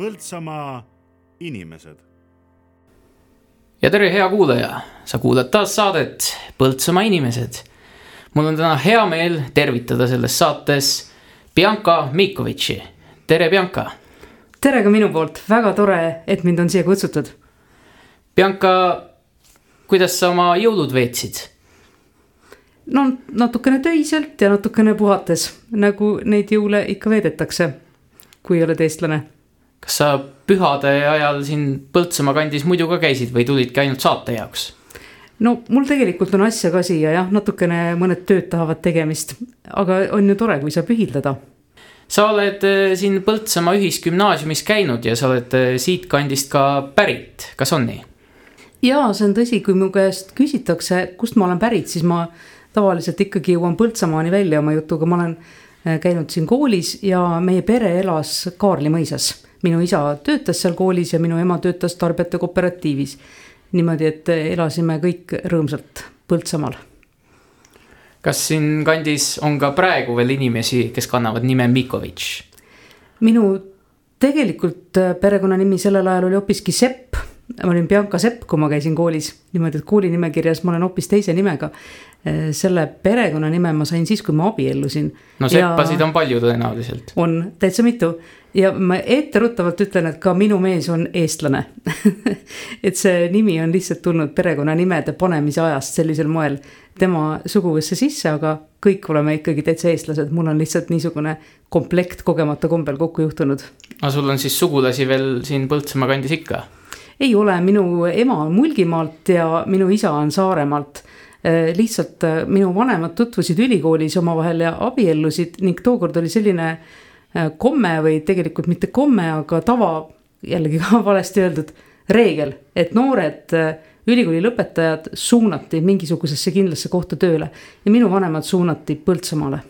Põltsamaa inimesed. ja tere, hea kuulaja, sa kuulad taas saadet Põltsamaa inimesed. mul on täna hea meel tervitada selles saates Bianca Mikovitši. tere, Bianca. tere ka minu poolt, väga tore, et mind on siia kutsutud. Bianca, kuidas sa oma jõulud veetsid? no natukene töiselt ja natukene puhates, nagu neid jõule ikka veedetakse, kui oled eestlane. Kas sa pühade ajal siin Põltsamaa kandis muidu ka käisid või tulidki ainult saate jaoks? no mul tegelikult on asja ka siia jah, natukene mõned tööd tahavad tegemist, aga on ju tore, kui saab ühildada. sa oled äh, siin Põltsamaa ühisgümnaasiumis käinud ja sa oled äh, siitkandist ka pärit, kas on nii? jaa, see on tõsi, kui mu käest küsitakse, kust ma olen pärit, siis ma tavaliselt ikkagi jõuan Põltsamaani välja oma jutuga, ma olen äh, käinud siin koolis ja meie pere elas Kaarli mõisas. Minu isa töötas seal koolis ja minu ema töötas tarbijate kooperatiivis. niimoodi, et elasime kõik rõõmsalt Põltsamaal. kas siin kandis on ka praegu veel inimesi, kes kannavad nime Mikovitš? minu tegelikult perekonnanimi sellel ajal oli hoopiski Sepp ma olin Bianca Sepp, kui ma käisin koolis, niimoodi, et koolinimekirjas ma olen hoopis teise nimega. selle perekonnanime ma sain siis, kui ma abiellusin. no seppasid ja... on palju tõenäoliselt. on, täitsa mitu ja ma etteruttavalt ütlen, et ka minu mees on eestlane et see nimi on lihtsalt tulnud perekonnanimede panemise ajast sellisel moel tema suguvõssa sisse, aga kõik oleme ikkagi täitsa eestlased, mul on lihtsalt niisugune komplekt kogemata kombel kokku juhtunud. aga sul on siis sugulasi veel siin Põltsamaa kandis ikka? ei ole, minu ema on Mulgimaalt ja minu isa on Saaremaalt. lihtsalt äh, minu vanemad tutvusid ülikoolis omavahel ja abiellusid ning tookord oli selline äh, komme või tegelikult mitte komme, aga tava, jällegi ka valesti öeldud, reegel, et noored äh, ülikooli lõpetajad suunati mingisugusesse kindlasse kohta tööle ja minu vanemad suunati Põltsamaale.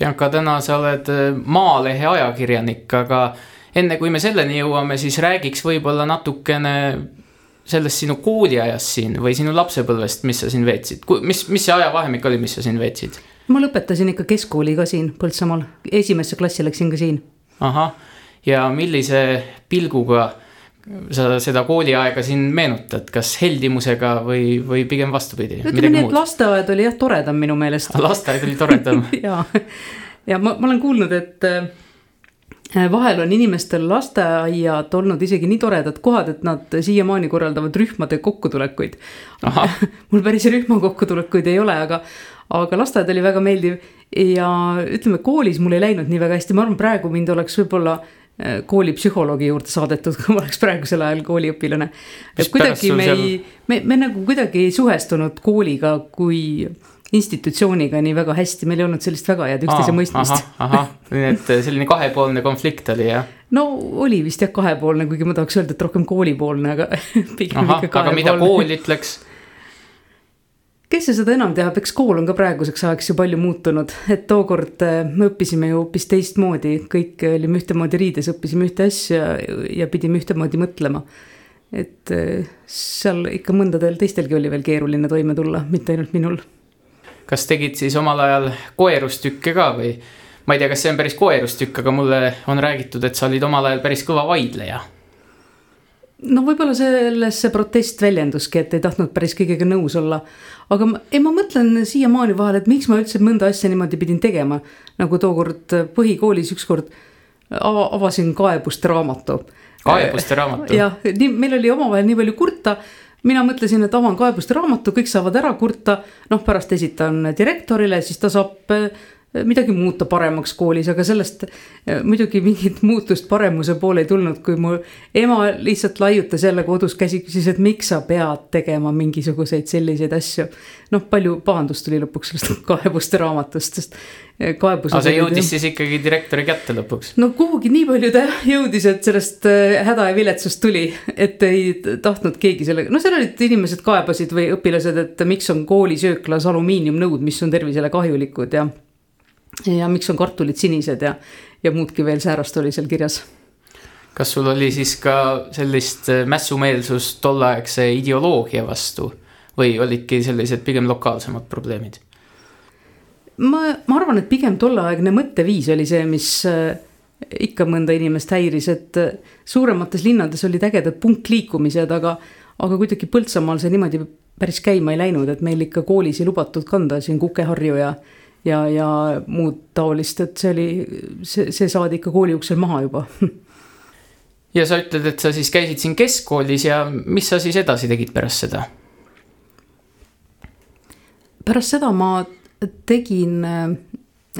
Bianca, täna sa oled Maalehe ajakirjanik, aga enne kui me selleni jõuame, siis räägiks võib-olla natukene sellest sinu kooliajast siin või sinu lapsepõlvest, mis sa siin veetsid, mis, mis see ajavahemik oli, mis sa siin veetsid? Ma lõpetasin ikka keskkooli ka siin Põltsamaal, esimesse klassi läksin ka siin. ahah, ja millise pilguga sa seda kooliaega siin meenutad, kas heldimusega või, või pigem vastupidi? ütleme nii, et lasteaed oli jah toredam minu meelest. lasteaed oli toredam ja, ja ma, ma olen kuulnud, et Äh, vahel on inimestel lasteaiad olnud isegi nii toredad kohad, et nad siiamaani korraldavad rühmade kokkutulekuid. mul päris rühma kokkutulekuid ei ole, aga, aga lasteaed oli väga meeldiv ja ütleme, koolis mul ei läinud nii väga hästi, ma arvan, praegu mind oleks võib-olla äh, koolipsühholoogi juurde saadetud, kui ma oleks praegusel ajal kooliõpilane. kuidagi me ei, me, me nagu kuidagi ei suhestunud kooliga kui institutsiooniga nii väga hästi, meil ei olnud sellist väga head üksteise mõistmist. ahah, nii et eh, selline kahepoolne konflikt oli jah? no oli vist jah kahepoolne, kuigi ma tahaks öelda, et rohkem koolipoolne, aga pigem ikka kahepoolne. aga mida kool ütleks? Kes see seda enam teab, eks kool on ka praeguseks ajaks ju palju muutunud, et tookord eh, me õppisime ju hoopis teistmoodi, kõik olime ühtemoodi riides, õppisime ühte asja ja pidime ühtemoodi mõtlema. et eh, seal ikka mõndadel teistelgi oli veel keeruline toime tulla, mitte ainult minul kas tegid siis omal ajal koerustükke ka või? ma ei tea, kas see on päris koerustükk, aga mulle on räägitud, et sa olid omal ajal päris kõva vaidleja. No võib-olla selles see protest väljenduski, et ei tahtnud päris kõigega nõus olla. aga ma, ei, ma mõtlen siiamaani vahel, et miks ma üldse mõnda asja niimoodi pidin tegema. nagu tookord põhikoolis ükskord avasin kaebuste raamatu. kaebuste raamatu? jah, nii, meil oli omavahel nii palju kurta mina mõtlesin, et avan kaebuste raamatu, kõik saavad ära kurta, noh, pärast esitan direktorile, siis ta saab midagi muuta paremaks koolis, aga sellest eh, muidugi mingit muutust paremuse poole ei tulnud, kui mu ema lihtsalt laiutas jälle kodus käsi, küsis, et miks sa pead tegema mingisuguseid selliseid asju. noh, palju pahandust tuli lõpuks sellest kaebuste raamatust, sest eh, kaebused. aga see jõudis siis ikkagi direktori kätte lõpuks? no kuhugi nii palju ta jõudis, et sellest häda ja viletsust tuli, et ei tahtnud keegi sellega, no seal olid inimesed kaebasid või õpilased, et miks on koolisööklas alumiiniumnõud, mis on tervisele kahjulikud ja ja miks on kartulid sinised ja, ja muudki veel säärast oli seal kirjas. kas sul oli siis ka sellist äh, mässumeelsust tolleaegse ideoloogia vastu või olidki sellised pigem lokaalsemad probleemid? ma, ma arvan, et pigem tolleaegne mõtteviis oli see, mis äh, ikka mõnda inimest häiris, et suuremates linnades olid ägedad punkliikumised, aga, aga kuidagi Põltsamaal see niimoodi päris käima ei läinud, et meil ikka koolis ei lubatud kanda siin kukeharju ja ja, ja muud taolist, et see oli, see, see saadi ikka kooli uksel maha juba ja sa ütled, et sa siis käisid siin keskkoolis ja mis sa siis edasi tegid pärast seda? pärast seda ma tegin äh,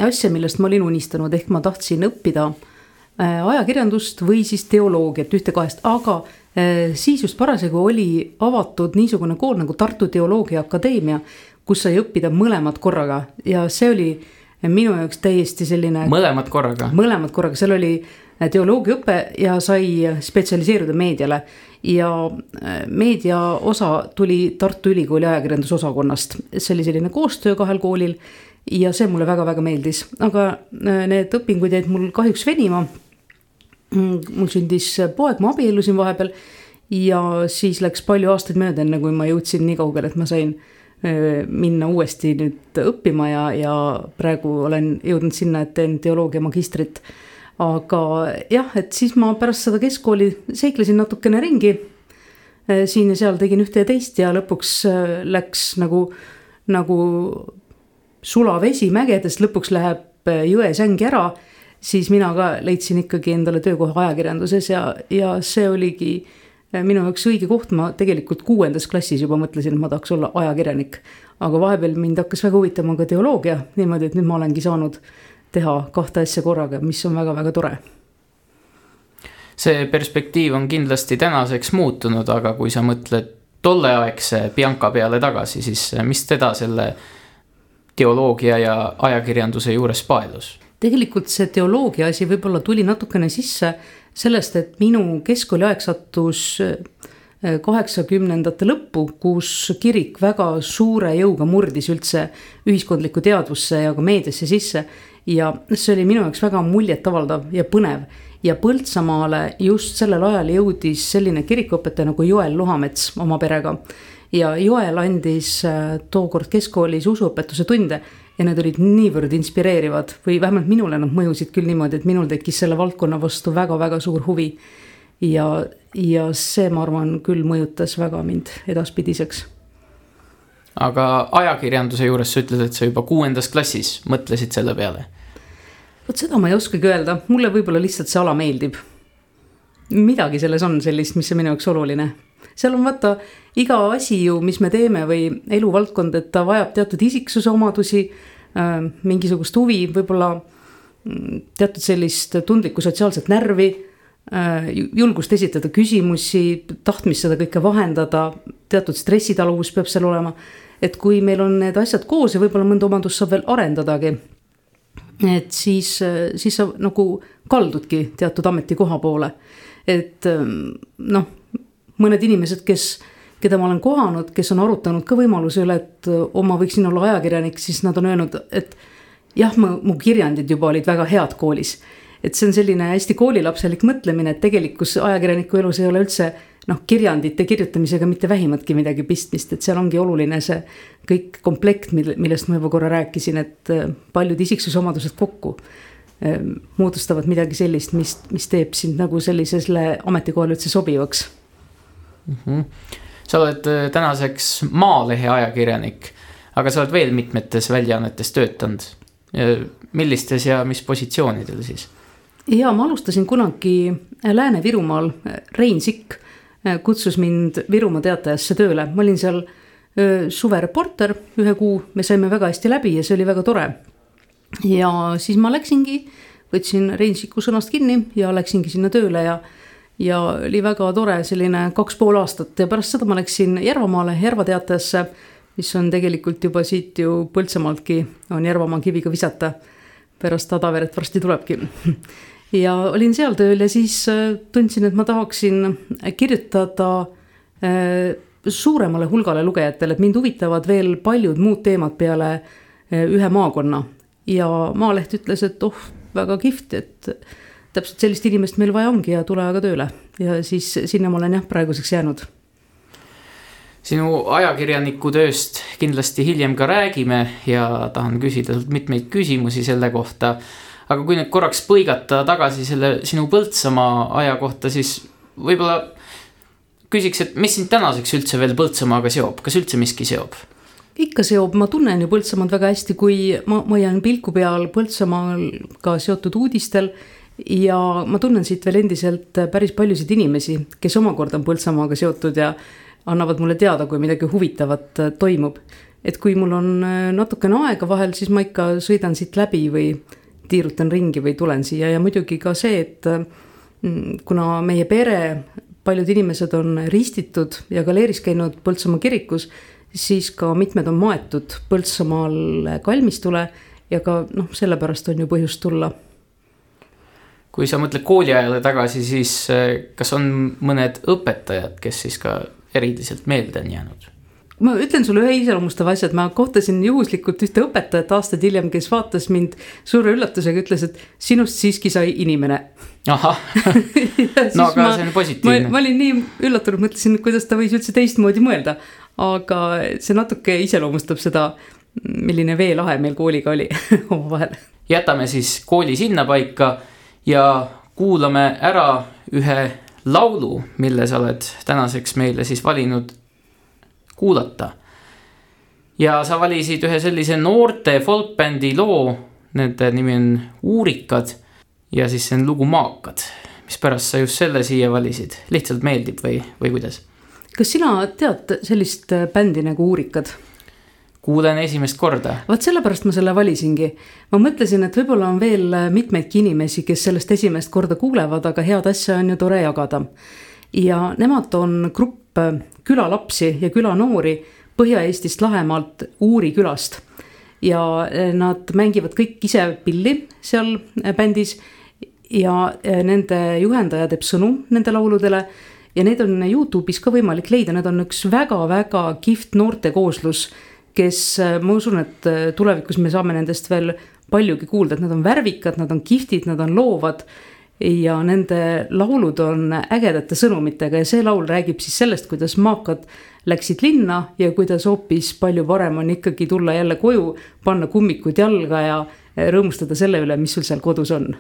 asja, millest ma olin unistanud, ehk ma tahtsin õppida äh, ajakirjandust või siis teoloogiat, ühte kahest, aga äh, siis just parasjagu oli avatud niisugune kool nagu Tartu Teoloogia Akadeemia, kus sai õppida mõlemat korraga ja see oli minu jaoks täiesti selline. mõlemad korraga? mõlemad korraga, seal oli teoloogiaõpe ja sai spetsialiseeruda meediale. ja äh, meedia osa tuli Tartu Ülikooli ajakirjandusosakonnast, see oli selline koostöö kahel koolil ja see mulle väga-väga meeldis, aga äh, need õpingud jäid mul kahjuks venima. Mm, mul sündis poeg, ma abiellusin vahepeal ja siis läks palju aastaid mööda, enne kui ma jõudsin nii kaugele, et ma sain äh, minna uuesti nüüd õppima ja, ja praegu olen jõudnud sinna, et teen teoloogia magistrit aga jah, et siis ma pärast seda keskkooli seiklesin natukene ringi. Siin ja seal tegin ühte ja teist ja lõpuks läks nagu, nagu sulavesi mägedest, lõpuks läheb eh, jõesängi ära. siis mina ka leidsin ikkagi endale töökoha ajakirjanduses ja, ja see oligi minu jaoks õige koht, ma tegelikult kuuendas klassis juba mõtlesin, et ma tahaks olla ajakirjanik. aga vahepeal mind hakkas väga huvitama ka teoloogia niimoodi, et nüüd ma olengi saanud teha kahte asja korraga, mis on väga-väga tore. see perspektiiv on kindlasti tänaseks muutunud, aga kui sa mõtled tolleaegse Bianca peale tagasi, siis mis teda selle teoloogia ja ajakirjanduse juures paelus? tegelikult see teoloogia asi võib-olla tuli natukene sisse sellest, et minu keskkooliaeg sattus eh, kaheksakümnendate lõppu, kus kirik väga suure jõuga murdis üldse ühiskondlikku teadvusse ja ka meediasse sisse ja see oli minu jaoks väga muljetavaldav ja põnev. ja Põltsamaale just sellel ajal jõudis selline kirikuõpetaja nagu Joel Luhamets oma perega. ja Joel andis äh, tookord keskkoolis usuõpetuse tunde ja need olid niivõrd inspireerivad või vähemalt minule nad mõjusid küll niimoodi, et minul tekkis selle valdkonna vastu väga-väga suur huvi. ja, ja see, ma arvan, küll mõjutas väga mind edaspidiseks aga ajakirjanduse juures sa ütled, et sa juba kuuendas klassis mõtlesid selle peale. vot seda ma ei oskagi öelda, mulle võib-olla lihtsalt see ala meeldib. midagi selles on sellist, mis on minu jaoks oluline. Seal on vaata iga asi ju, mis me teeme või eluvaldkond, et ta vajab teatud isiksuse omadusi äh,, mingisugust huvi, võib-olla mm, teatud sellist tundlikku sotsiaalset närvi äh, julgust esitada küsimusi, tahtmist seda kõike vahendada, teatud stressitaluvus peab seal olema et kui meil on need asjad koos ja võib-olla mõnda omadust saab veel arendadagi. et siis, siis sa nagu kaldudki teatud ametikoha poole. et noh, mõned inimesed, kes, keda ma olen kohanud, kes on arutanud ka võimaluse üle, et oh, ma võiksin olla ajakirjanik, siis nad on öelnud, et jah, mu kirjandid juba olid väga head koolis. Et see on selline hästi koolilapselik mõtlemine, et tegelikus ajakirjaniku elus ei ole üldse noh, kirjandite kirjutamisega mitte vähimatki midagi pistmist, et seal ongi oluline see kõik komplekt, mille, millest ma juba korra rääkisin, et paljud isiksusomadused kokku moodustavad midagi sellist, mis, mis teeb sind nagu sellisele ametikohale üldse sobivaks mm. -hmm. sa oled äh, tänaseks Maalehe ajakirjanik, aga sa oled veel mitmetes väljaannetes töötanud. millistes ja mis positsioonidel siis? ja ma alustasin kunagi Lääne-Virumaal, Rein Sikk Äh, kutsus mind Virumaa Teatajasse tööle, ma olin seal suvereporter ühe kuu, me saime väga hästi läbi ja see oli väga tore. ja siis ma läksingi, võtsin Rein Siku sõnast kinni ja läksingi sinna tööle ja ja oli väga tore selline kaks pool aastat ja pärast seda ma läksin Järvamaale, Järva Teatajasse, mis on tegelikult juba siit ju Põltsamaaltki on Järvamaa kiviga visata. pärast Adaveret varsti tulebki ja olin seal tööl ja siis äh, tundsin, et ma tahaksin kirjutada äh, suuremale hulgale lugejatele, et mind huvitavad veel paljud muud teemad peale äh, ühe maakonna. ja Maaleht ütles, et oh, väga kihvt, et täpselt sellist inimest meil vaja ongi ja tule aga tööle. Ja siis sinna ma olen jah, praeguseks jäänud. Sinu ajakirjaniku tööst kindlasti hiljem ka räägime ja tahan küsida sult mitmeid küsimusi selle kohta. Aga kui nüüd korraks põigata tagasi selle sinu Põltsamaa aja kohta, siis võib-olla küsiks, et mis sind tänaseks üldse veel Põltsamaaga seob, kas üldse miski seob? ikka seob, ma tunnen ju Põltsamaad väga hästi, kui ma, ma hoian pilku peal Põltsamaaga seotud uudistel ja ma tunnen siit veel endiselt päris paljusid inimesi, kes omakorda on Põltsamaaga seotud ja annavad mulle teada, kui midagi huvitavat toimub. et kui mul on natukene aega vahel, siis ma ikka sõidan siit läbi või tiirutan ringi või tulen siia ja muidugi ka see, et mm, kuna meie pere, paljud inimesed on ristitud ja galeeris käinud Põltsamaa kirikus, siis ka mitmed on maetud Põltsamaal kalmistule ja ka noh, sellepärast on ju põhjust tulla kui sa mõtled kooliajale tagasi, siis eh, kas on mõned õpetajad, kes siis ka eriliselt meelde on jäänud? ma ütlen sulle ühe iseloomustava asja, et ma kohtasin juhuslikult ühte õpetajat aastaid hiljem, kes vaatas mind suure üllatusega, ütles, et sinust siiski sai inimene. ahah no aga ma, see on positiivne. ma olin nii üllatunud, mõtlesin, kuidas ta võis üldse teistmoodi mõelda. aga see natuke iseloomustab seda, milline veelahe meil kooliga oli omavahel. jätame siis kooli sinnapaika ja kuulame ära ühe laulu, mille sa oled tänaseks meile siis valinud kuulata. ja sa valisid ühe sellise noorte folkbändi loo, nende nimi on Uurikad ja siis see on lugu Maakad. mispärast sa just selle siia valisid, lihtsalt meeldib või, või kuidas? kas sina tead sellist bändi nagu Uurikad? Kuulen esimest korda. vot sellepärast ma selle valisingi. ma mõtlesin, et võib-olla on veel mitmeidki inimesi, kes sellest esimest korda kuulevad, aga head asja on ju tore jagada. ja nemad on grupp külalapsi ja külanoori Põhja-Eestist Lahemaalt Uuri külast. ja nad mängivad kõik ise pilli seal bändis ja nende juhendaja teeb sõnu nende lauludele ja neid on Youtube'is ka võimalik leida, need on üks väga-väga kihvt noortekooslus kes äh, ma usun, et äh, tulevikus me saame nendest veel paljugi kuulda, et nad on värvikad, nad on kihvtid, nad on loovad. ja nende laulud on ägedate sõnumitega ja see laul räägib siis sellest, kuidas maakad läksid linna ja kuidas hoopis palju parem on ikkagi tulla jälle koju, panna kummikud jalga ja äh, rõõmustada selle üle, mis sul seal kodus on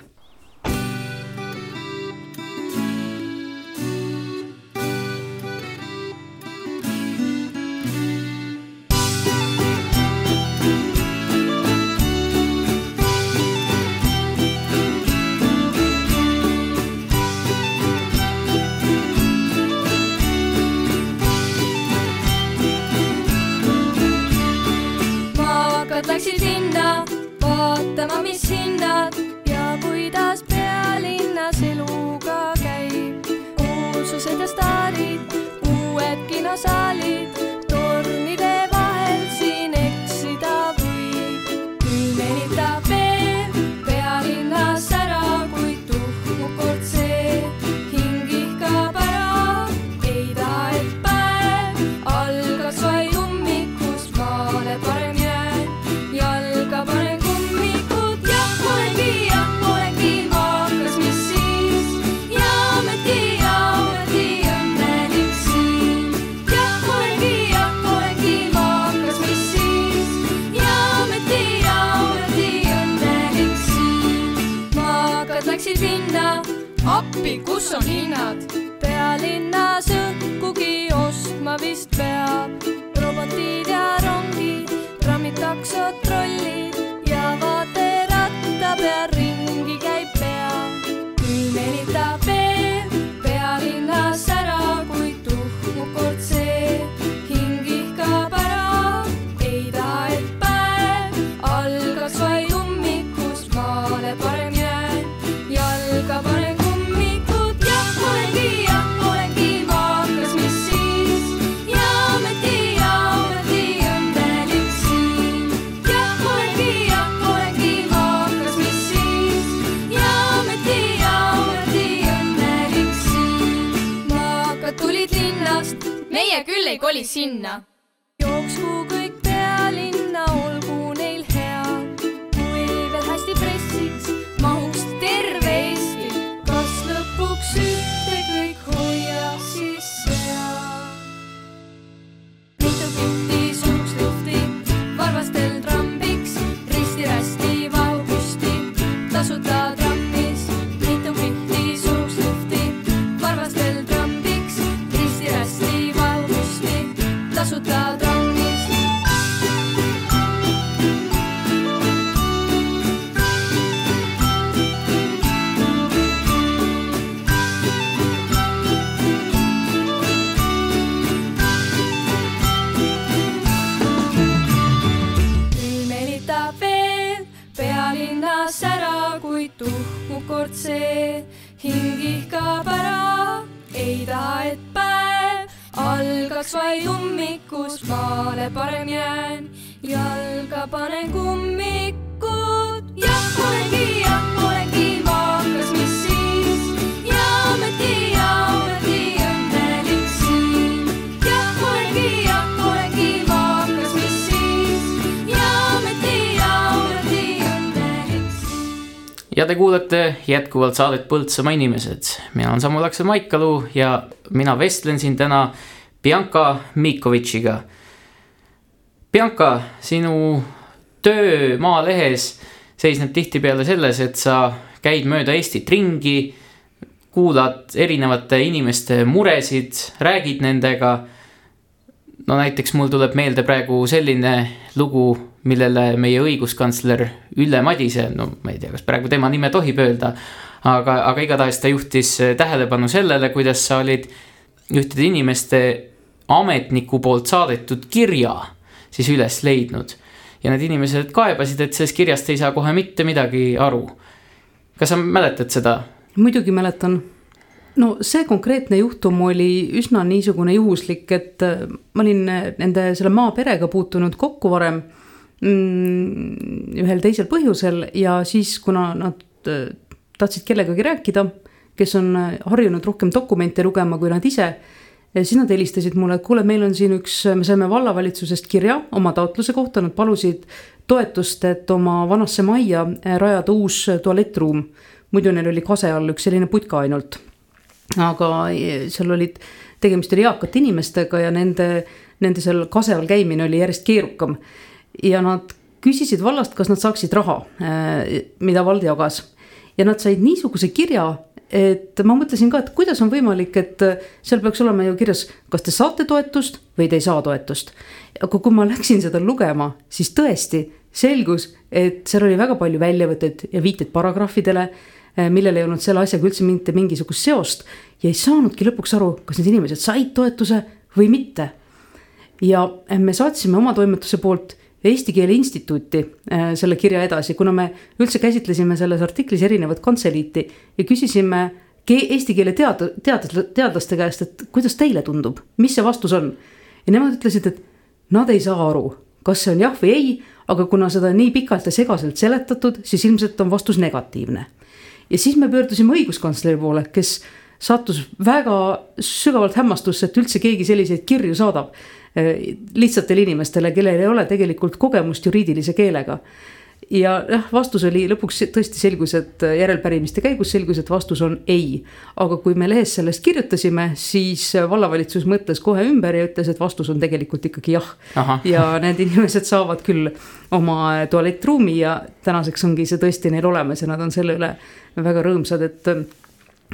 läksid linna vaatama, mis sinna. Kuulate jätkuvalt saadet Põltsamaa inimesed. mina olen Samu Laksa Maikalu ja mina vestlen siin täna Bianca Mikovitšiga. Bianca, sinu töö Maalehes seisneb tihtipeale selles, et sa käid mööda Eestit ringi, kuulad erinevate inimeste muresid, räägid nendega no näiteks mul tuleb meelde praegu selline lugu, millele meie õiguskantsler Ülle Madise, no ma ei tea, kas praegu tema nime tohib öelda, aga, aga igatahes ta juhtis tähelepanu sellele, kuidas sa olid ühtede inimeste ametniku poolt saadetud kirja siis üles leidnud. ja need inimesed kaebasid, et sellest kirjast ei saa kohe mitte midagi aru. kas sa mäletad seda? muidugi mäletan. No see konkreetne juhtum oli üsna niisugune juhuslik, et äh, ma olin nende selle maaperega puutunud kokku varem mm, ühel teisel põhjusel ja siis, kuna nad äh, tahtsid kellegagi rääkida, kes on äh, harjunud rohkem dokumente lugema kui nad ise, siis nad helistasid mulle, et kuule, meil on siin üks, me saime vallavalitsusest kirja oma taotluse kohta, nad palusid toetust, et oma vanasse majja äh, rajada uus tualettruum. muidu neil oli kase all üks selline putka ainult. Aga eh, seal olid, tegemist oli eakate inimestega ja nende, nende seal kase all käimine oli järjest keerukam. ja nad küsisid vallast, kas nad saaksid raha, mida vald jagas. ja nad said niisuguse kirja, et ma mõtlesin ka, et kuidas on võimalik, et seal peaks olema ju kirjas, kas te saate toetust või te ei saa toetust. aga kui ma läksin seda lugema, siis tõesti selgus, et seal oli väga palju väljavõtteid ja viiteid paragrahvidele, millel ei olnud selle asjaga üldse mitte mingisugust seost ja ei saanudki lõpuks aru, kas need inimesed said toetuse või mitte ja me saatsime oma toimetuse poolt Eesti Keele Instituuti äh, selle kirja edasi, kuna me üldse käsitlesime selles artiklis erinevat kantseliiti ja küsisime eesti keele tead-, teadlas-, teadlaste käest, et kuidas teile tundub, mis see vastus on. ja nemad ütlesid, et nad ei saa aru, kas see on jah või ei, aga kuna seda nii pikalt ja segaselt seletatud, siis ilmselt on vastus negatiivne. Ja siis me pöördusime õiguskantsleri poole, kes sattus väga sügavalt hämmastusse, et üldse keegi selliseid kirju saadab eh, lihtsatele inimestele, kellel ei ole tegelikult kogemust juriidilise keelega. Ja jah, vastus oli lõpuks tõesti selgus, et järelpärimiste käigus selgus, et vastus on ei. aga kui me lehes sellest kirjutasime, siis vallavalitsus mõtles kohe ümber ja ütles, et vastus on tegelikult ikkagi jah ja need inimesed saavad küll oma tualettruumi ja tänaseks ongi see tõesti neil olemas ja nad on selle üle väga rõõmsad, et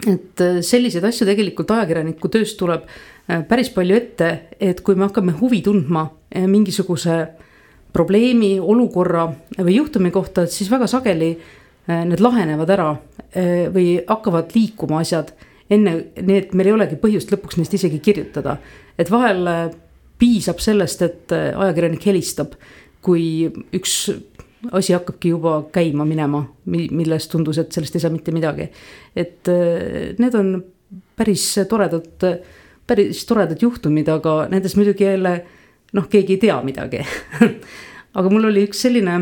et selliseid asju tegelikult ajakirjaniku töös tuleb äh, päris palju ette, et kui me hakkame huvi tundma äh, mingisuguse probleemi, olukorra või juhtumi kohta, et siis väga sageli äh, need lahenevad ära äh, või hakkavad liikuma asjad enne, nii et meil ei olegi põhjust lõpuks neist isegi kirjutada. et vahel äh, piisab sellest, et ajakirjanik helistab, kui üks asi hakkabki juba käima minema, millest tundus, et sellest ei saa mitte midagi. et need on päris toredad, päris toredad juhtumid, aga nendest muidugi jälle noh, keegi ei tea midagi. aga mul oli üks selline,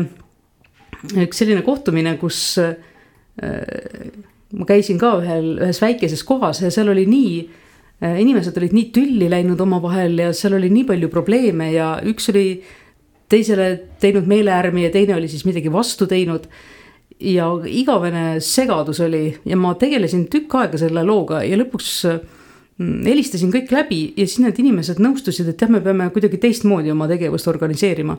üks selline kohtumine, kus äh, ma käisin ka ühel, ühes väikeses kohas ja seal oli nii äh, inimesed olid nii tülli läinud omavahel ja seal oli nii palju probleeme ja üks oli teisele teinud meelehärmi ja teine oli siis midagi vastu teinud. ja igavene segadus oli ja ma tegelesin tükk aega selle looga ja lõpuks mm, helistasin kõik läbi ja siis need inimesed nõustusid, et jah, me peame kuidagi teistmoodi oma tegevust organiseerima.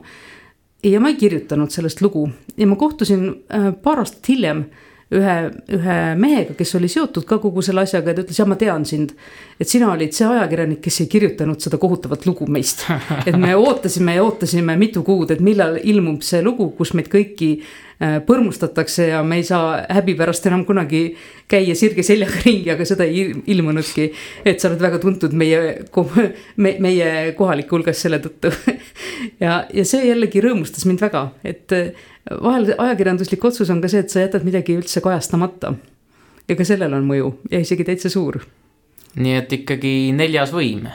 ja ma ei kirjutanud sellest lugu ja ma kohtusin äh, paar aastat hiljem ühe, ühe mehega, kes oli seotud ka kogu selle asjaga ja ta ütles, jah, ma tean sind. et sina olid see ajakirjanik, kes ei kirjutanud seda kohutavat lugu meist. et me ootasime ja ootasime mitu kuud, et millal ilmub see lugu, kus meid kõiki põrmustatakse ja me ei saa häbi pärast enam kunagi käia sirge seljaga ringi, aga seda ei il- ilmunudki. et sa oled väga tuntud meie, me, meie kohalike hulgas selle tõttu. ja, ja see jällegi rõõmustas mind väga, et äh, vahel ajakirjanduslik otsus on ka see, et sa jätad midagi üldse kajastamata. ja ka sellel on mõju ja isegi täitsa suur. nii et ikkagi neljas võim.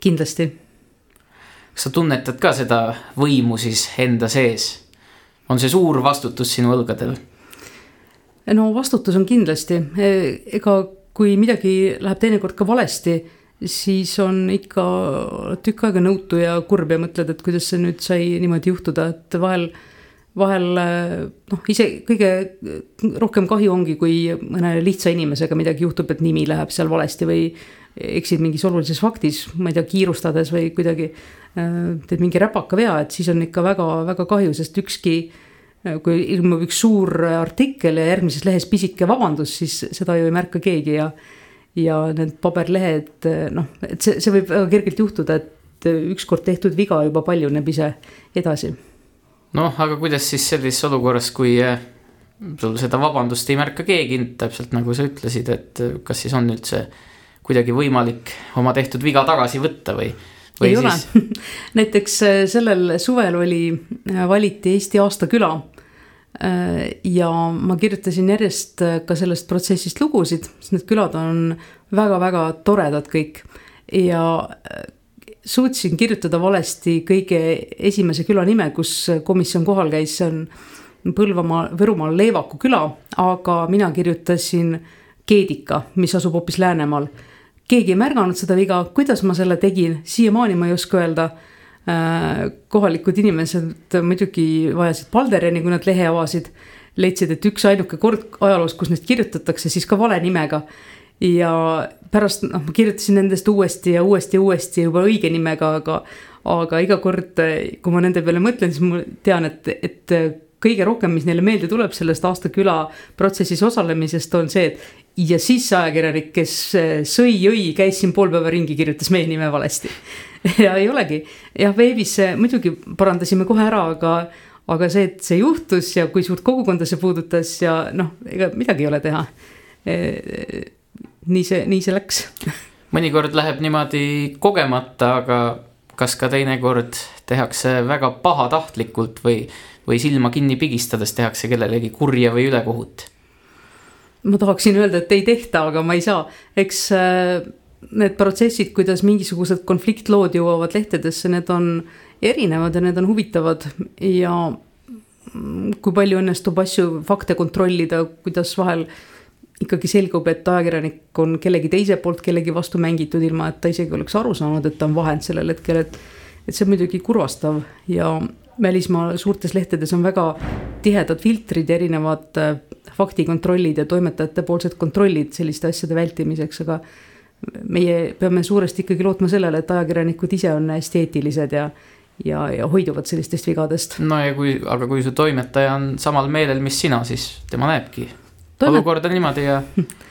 kindlasti. kas sa tunnetad ka seda võimu siis enda sees? On see suur vastutus sinu õlgadel? no vastutus on kindlasti, ega kui midagi läheb teinekord ka valesti, siis on ikka tükk aega nõutu ja kurb ja mõtled, et kuidas see nüüd sai niimoodi juhtuda, et vahel, vahel noh, ise kõige rohkem kahju ongi, kui mõne lihtsa inimesega midagi juhtub, et nimi läheb seal valesti või eksid mingis olulises faktis, ma ei tea, kiirustades või kuidagi teed mingi räpaka vea, et siis on ikka väga-väga kahju, sest ükski kui ilmub üks suur artikkel ja järgmises lehes pisike vabandus, siis seda ju ei märka keegi ja ja need paberlehed, noh, et see, see võib väga kergelt juhtuda, et ükskord tehtud viga juba paljuneb ise edasi. noh, aga kuidas siis sellises olukorras, kui sul seda vabandust ei märka keegi, täpselt nagu sa ütlesid, et kas siis on üldse kuidagi võimalik oma tehtud viga tagasi võtta või? Või ei siis... ole näiteks eh, sellel suvel oli, eh, valiti Eesti aastaküla Äh, ja ma kirjutasin järjest äh, ka sellest protsessist lugusid, sest need külad on väga-väga toredad kõik. ja äh, suutsin kirjutada valesti kõige esimese küla nime, kus komisjon kohal käis, see on Põlvamaa, Võrumaal Leevaku küla, aga mina kirjutasin Keedika, mis asub hoopis Läänemaal. Keegi ei märganud seda viga, kuidas ma selle tegin, siiamaani ma ei oska öelda Äh, kohalikud inimesed muidugi vajasid Baldereni, kui nad lehe avasid. leidsid, et üksainuke kord ajaloos, kus neist kirjutatakse, siis ka vale nimega. ja pärast noh, ma kirjutasin nendest uuesti ja uuesti ja uuesti juba õige nimega, aga, aga iga kord, kui ma nende peale mõtlen, siis ma tean, et, et kõige rohkem, mis neile meelde tuleb sellest aastaküla protsessis osalemisest, on see, et ja siis ajakirjanik, kes sõi, jõi, käis siin pool päeva ringi, kirjutas meie nime valesti ja ei olegi, jah, veebis muidugi parandasime kohe ära, aga, aga see, et see juhtus ja kui suurt kogukonda see puudutas ja noh, ega midagi ei ole teha. E, nii see, nii see läks. mõnikord läheb niimoodi kogemata, aga kas ka teinekord tehakse väga pahatahtlikult või, või silma kinni pigistades tehakse kellelegi kurja või ülekohut? Ma tahaksin öelda, et ei tehta, aga ma ei saa, eks äh, need protsessid, kuidas mingisugused konfliktlood jõuavad lehtedesse, need on erinevad ja need on huvitavad ja kui palju õnnestub asju, fakte kontrollida, kuidas vahel ikkagi selgub, et ajakirjanik on kellegi teise poolt kellegi vastu mängitud, ilma et ta isegi oleks aru saanud, et ta on vahend sellel hetkel, et. et see on muidugi kurvastav ja välismaa suurtes lehtedes on väga tihedad filtrid ja erinevad äh, faktikontrollid ja toimetajate poolsed kontrollid selliste asjade vältimiseks, aga meie peame suuresti ikkagi lootma sellele, et ajakirjanikud ise on hästi eetilised ja ja, ja hoiduvad sellistest vigadest. no ja kui, aga kui su toimetaja on samal meelel, mis sina, siis tema näebki Toimet... olukorda niimoodi ja.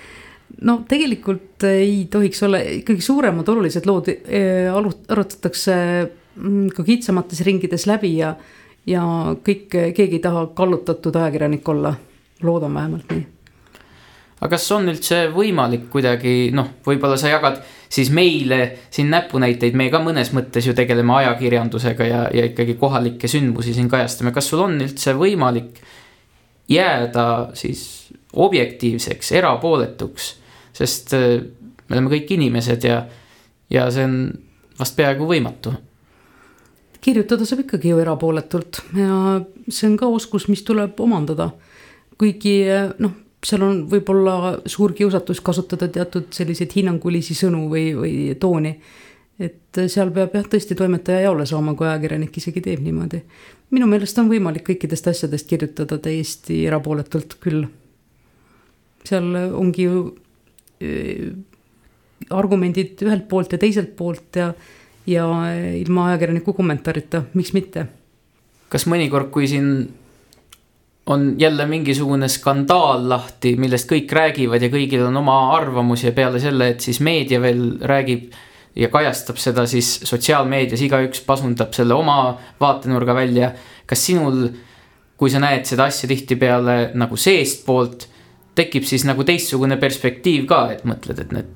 no tegelikult ei tohiks olla, ikkagi suuremad olulised lood eh, arutatakse ka kitsamates ringides läbi ja, ja kõik, keegi ei taha kallutatud ajakirjanik olla, loodan vähemalt nii. Aga kas on üldse võimalik kuidagi noh, võib-olla sa jagad siis meile siin näpunäiteid, me ka mõnes mõttes ju tegeleme ajakirjandusega ja, ja ikkagi kohalikke sündmusi siin kajastame, kas sul on üldse võimalik jääda siis objektiivseks, erapooletuks, sest äh, me oleme kõik inimesed ja, ja see on vast peaaegu võimatu kirjutada saab ikkagi ju erapooletult ja see on ka oskus, mis tuleb omandada. kuigi noh, seal on võib-olla suur kiusatus kasutada teatud selliseid hinnangulisi sõnu või, või tooni. et seal peab jah, tõesti toimetaja jaole saama, kui ajakirjanik isegi teeb niimoodi. minu meelest on võimalik kõikidest asjadest kirjutada täiesti erapooletult küll. seal ongi ju äh, argumendid ühelt poolt ja teiselt poolt ja, ja ilma ajakirjaniku kommentaarita, miks mitte. kas mõnikord, kui siin on jälle mingisugune skandaal lahti, millest kõik räägivad ja kõigil on oma arvamus ja peale selle, et siis meedia veel räägib ja kajastab seda siis sotsiaalmeedias, igaüks pasundab selle oma vaatenurga välja. kas sinul, kui sa näed seda asja tihtipeale nagu seestpoolt, tekib siis nagu teistsugune perspektiiv ka, et mõtled, et need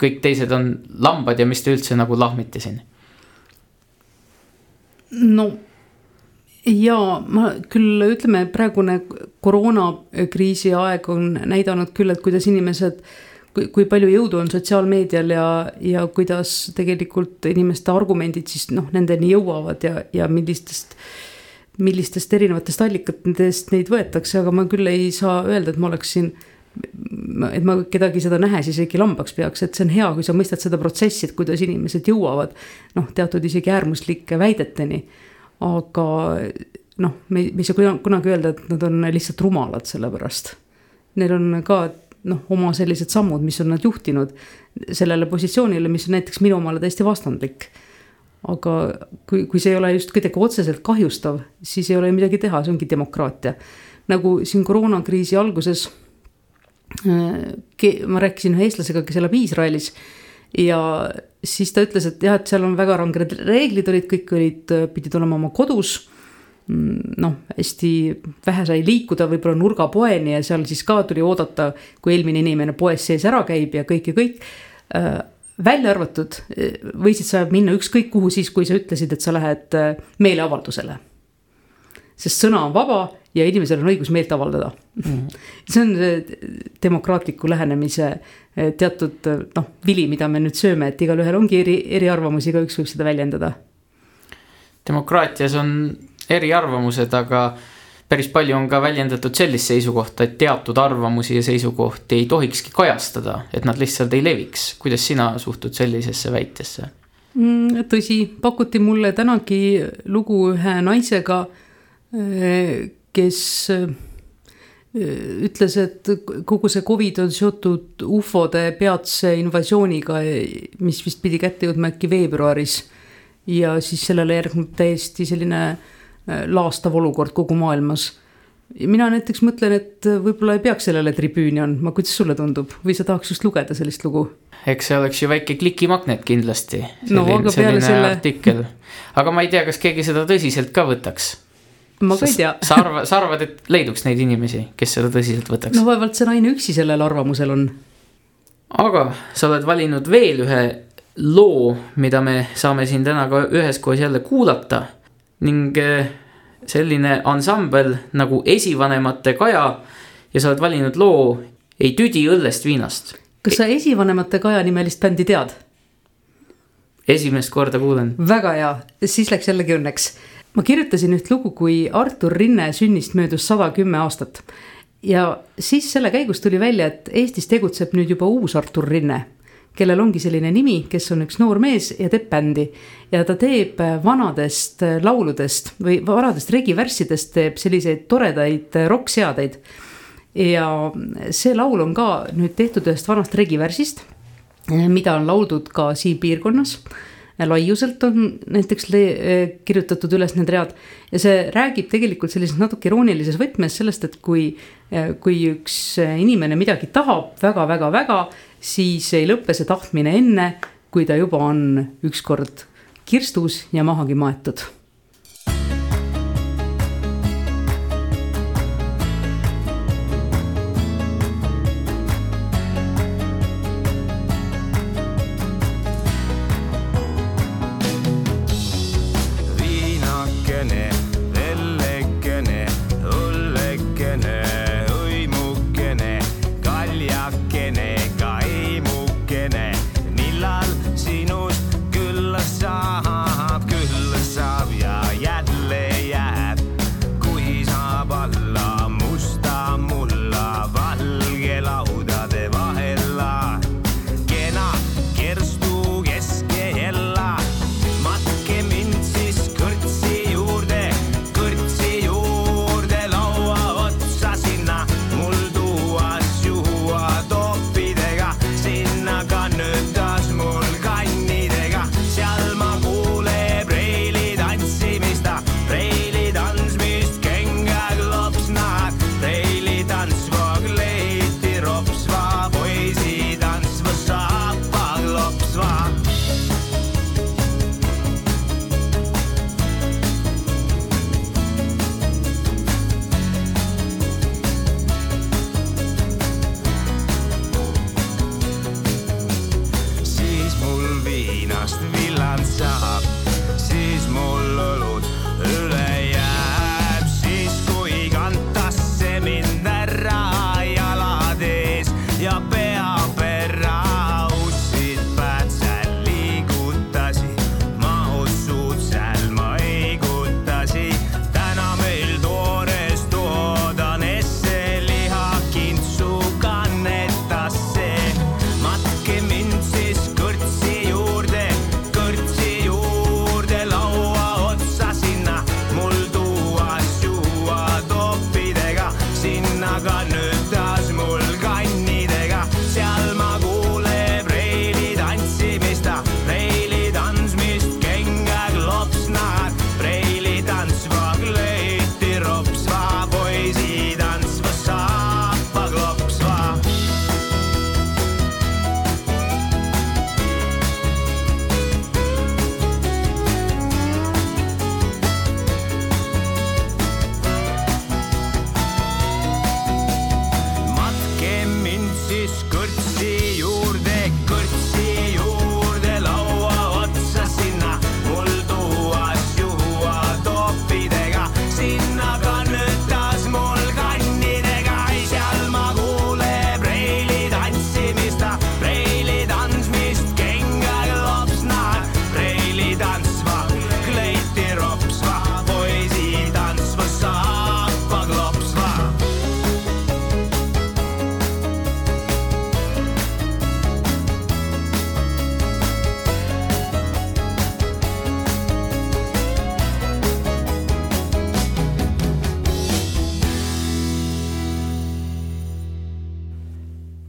kõik teised on lambad ja mis te üldse nagu lahmite siin? no ja ma küll ütleme, praegune koroonakriisi aeg on näidanud küll, et kuidas inimesed, kui palju jõudu on sotsiaalmeedial ja, ja kuidas tegelikult inimeste argumendid siis noh, nendeni jõuavad ja, ja millistest millistest erinevatest allikatest neid võetakse, aga ma küll ei saa öelda, et ma oleksin et ma kedagi seda nähes isegi lambaks peaks, et see on hea, kui sa mõistad seda protsessi, et kuidas inimesed jõuavad noh, teatud isegi äärmuslike väideteni aga noh, me, me ei saa kunagi öelda, et nad on lihtsalt rumalad selle pärast. Neil on ka noh, oma sellised sammud, mis on nad juhtinud sellele positsioonile, mis on näiteks minu omale täiesti vastandlik. aga kui, kui see ei ole just kuidagi otseselt kahjustav, siis ei ole midagi teha, see ongi demokraatia. nagu siin koroonakriisi alguses ma rääkisin ühe eestlasega, kes elab Iisraelis ja siis ta ütles, et jah, et seal on väga ranged reeglid olid, kõik olid, pidid olema oma kodus. Mm, noh, hästi vähe sai liikuda võib-olla nurgapoeni ja seal siis ka tuli oodata, kui eelmine inimene poes sees ära käib ja kõik ja kõik. Äh, välja arvatud, võisid sa minna ükskõik kuhu siis, kui sa ütlesid, et sa lähed äh, meeleavaldusele. sest sõna on vaba ja inimesel on õigus meelt avaldada mm.. see on demokraatliku lähenemise eh, teatud eh, noh, vili, mida me nüüd sööme, et igalühel ongi eri, eriarvamusi, igaüks võib seda väljendada. demokraatias on eriarvamused, aga päris palju on ka väljendatud sellist seisukohta, et teatud arvamusi ja seisukohti ei tohikski kajastada, et nad lihtsalt ei leviks. kuidas sina suhtud sellisesse väitesse mm,? tõsi, pakuti mulle tänagi lugu ühe naisega, eh, kes äh, ütles, et kogu see Covid on seotud ufode peatse invasiooniga, mis vist pidi kätte jõudma äkki veebruaris. ja siis sellele järgneb täiesti selline äh, laastav olukord kogu maailmas. mina näiteks mõtlen, et võib-olla ei peaks sellele tribüüni andma, kuidas sulle tundub või sa tahaks just lugeda sellist lugu? eks see oleks ju väike klikimagnet kindlasti. no aga peale selle. aga ma ei tea, kas keegi seda tõsiselt ka võtaks ma ka ei tea. sa arvad, sa arvad, et leiduks neid inimesi, kes seda tõsiselt võtaks? no vaevalt see naine üksi sellel arvamusel on. aga sa oled valinud veel ühe loo, mida me saame siin täna ka üheskoos jälle kuulata ning eh, selline ansambel nagu Esivanemate Kaja ja sa oled valinud loo Ei tüdi õllest viinast. kas sa Esivanemate Kaja nimelist bändi tead? esimest korda kuulen. väga hea, siis läks jällegi õnneks ma kirjutasin üht lugu, kui Artur Rinne sünnist möödus sada kümme aastat. ja siis selle käigus tuli välja, et Eestis tegutseb nüüd juba uus Artur Rinne, kellel ongi selline nimi, kes on üks noor mees ja teeb bändi. ja ta teeb vanadest lauludest või vanadest regivärssidest teeb selliseid toredaid rokkseadeid. ja see laul on ka nüüd tehtud ühest vanast regivärsist, mida on lauldud ka siin piirkonnas laiuselt on näiteks kirjutatud üles need read. ja see räägib tegelikult sellises natuke iroonilises võtmes sellest, et kui, kui üks inimene midagi tahab väga-väga-väga, siis ei lõppe see tahtmine enne, kui ta juba on ükskord kirstus ja mahagi maetud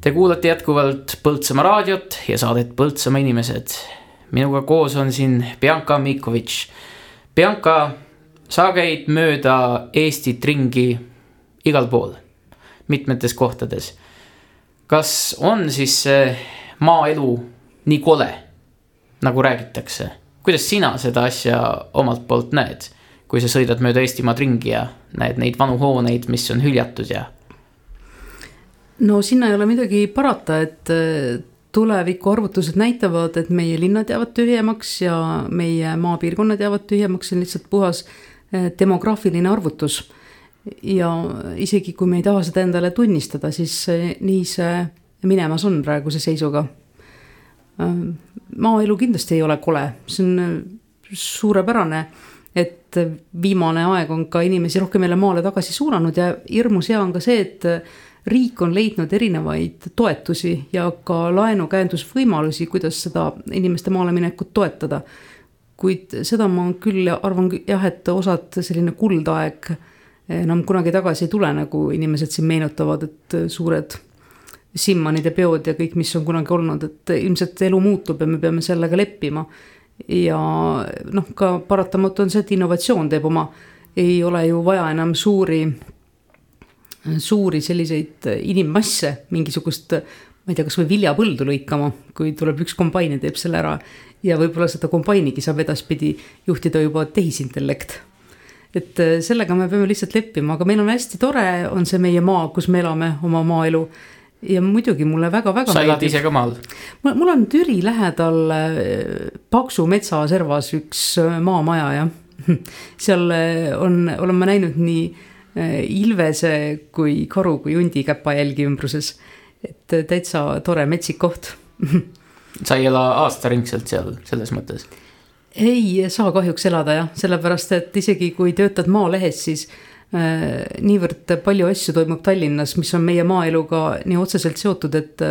Te kuulate jätkuvalt Põltsamaa raadiot ja saadet Põltsamaa inimesed. minuga koos on siin Bianca Mikovitš. Bianca, sa käid mööda Eestit ringi igal pool, mitmetes kohtades. kas on siis see maaelu nii kole, nagu räägitakse? kuidas sina seda asja omalt poolt näed, kui sa sõidad mööda Eestimaad ringi ja näed neid vanu hooneid, mis on hüljatud ja no sinna ei ole midagi parata, et äh, tuleviku arvutused näitavad, et meie linnad jäävad tühjemaks ja meie maapiirkonnad jäävad tühjemaks, see on lihtsalt puhas äh, demograafiline arvutus. ja isegi kui me ei taha seda endale tunnistada, siis äh, nii see minemas on praeguse seisuga. maaelu kindlasti ei ole kole, see on suurepärane, et viimane aeg on ka inimesi rohkem jälle maale tagasi suunanud ja hirmus hea on ka see, et riik on leidnud erinevaid toetusi ja ka laenukäendusvõimalusi, kuidas seda inimeste maale minekut toetada. kuid seda ma küll arvan jah, et osad selline kuldaeg enam kunagi tagasi ei tule, nagu inimesed siin meenutavad, et suured Simmanide peod ja kõik, mis on kunagi olnud, et ilmselt elu muutub ja me peame sellega leppima. ja noh, ka paratamatu on see, et innovatsioon teeb oma, ei ole ju vaja enam suuri suuri selliseid inimmasse, mingisugust, ma ei tea, kasvõi viljapõldu lõikama, kui tuleb üks kombain ja teeb selle ära. ja võib-olla seda kombainigi saab edaspidi juhtida juba tehisintellekt. et äh, sellega me peame lihtsalt leppima, aga meil on hästi tore, on see meie maa, kus me elame oma maaelu ja muidugi mulle väga-väga. sa elad ise ka maal? mul on Türi lähedal äh, Paksu metsaservas üks äh, maamaja jah. seal on, olen ma näinud nii ilvese kui karu kui hundi käpajälgi ümbruses. et äh, täitsa tore metsik koht sa ei ela aastaringselt seal selles mõttes? ei saa kahjuks elada jah, sellepärast et isegi kui töötad Maalehes, siis äh, niivõrd palju asju toimub Tallinnas, mis on meie maaeluga nii otseselt seotud, et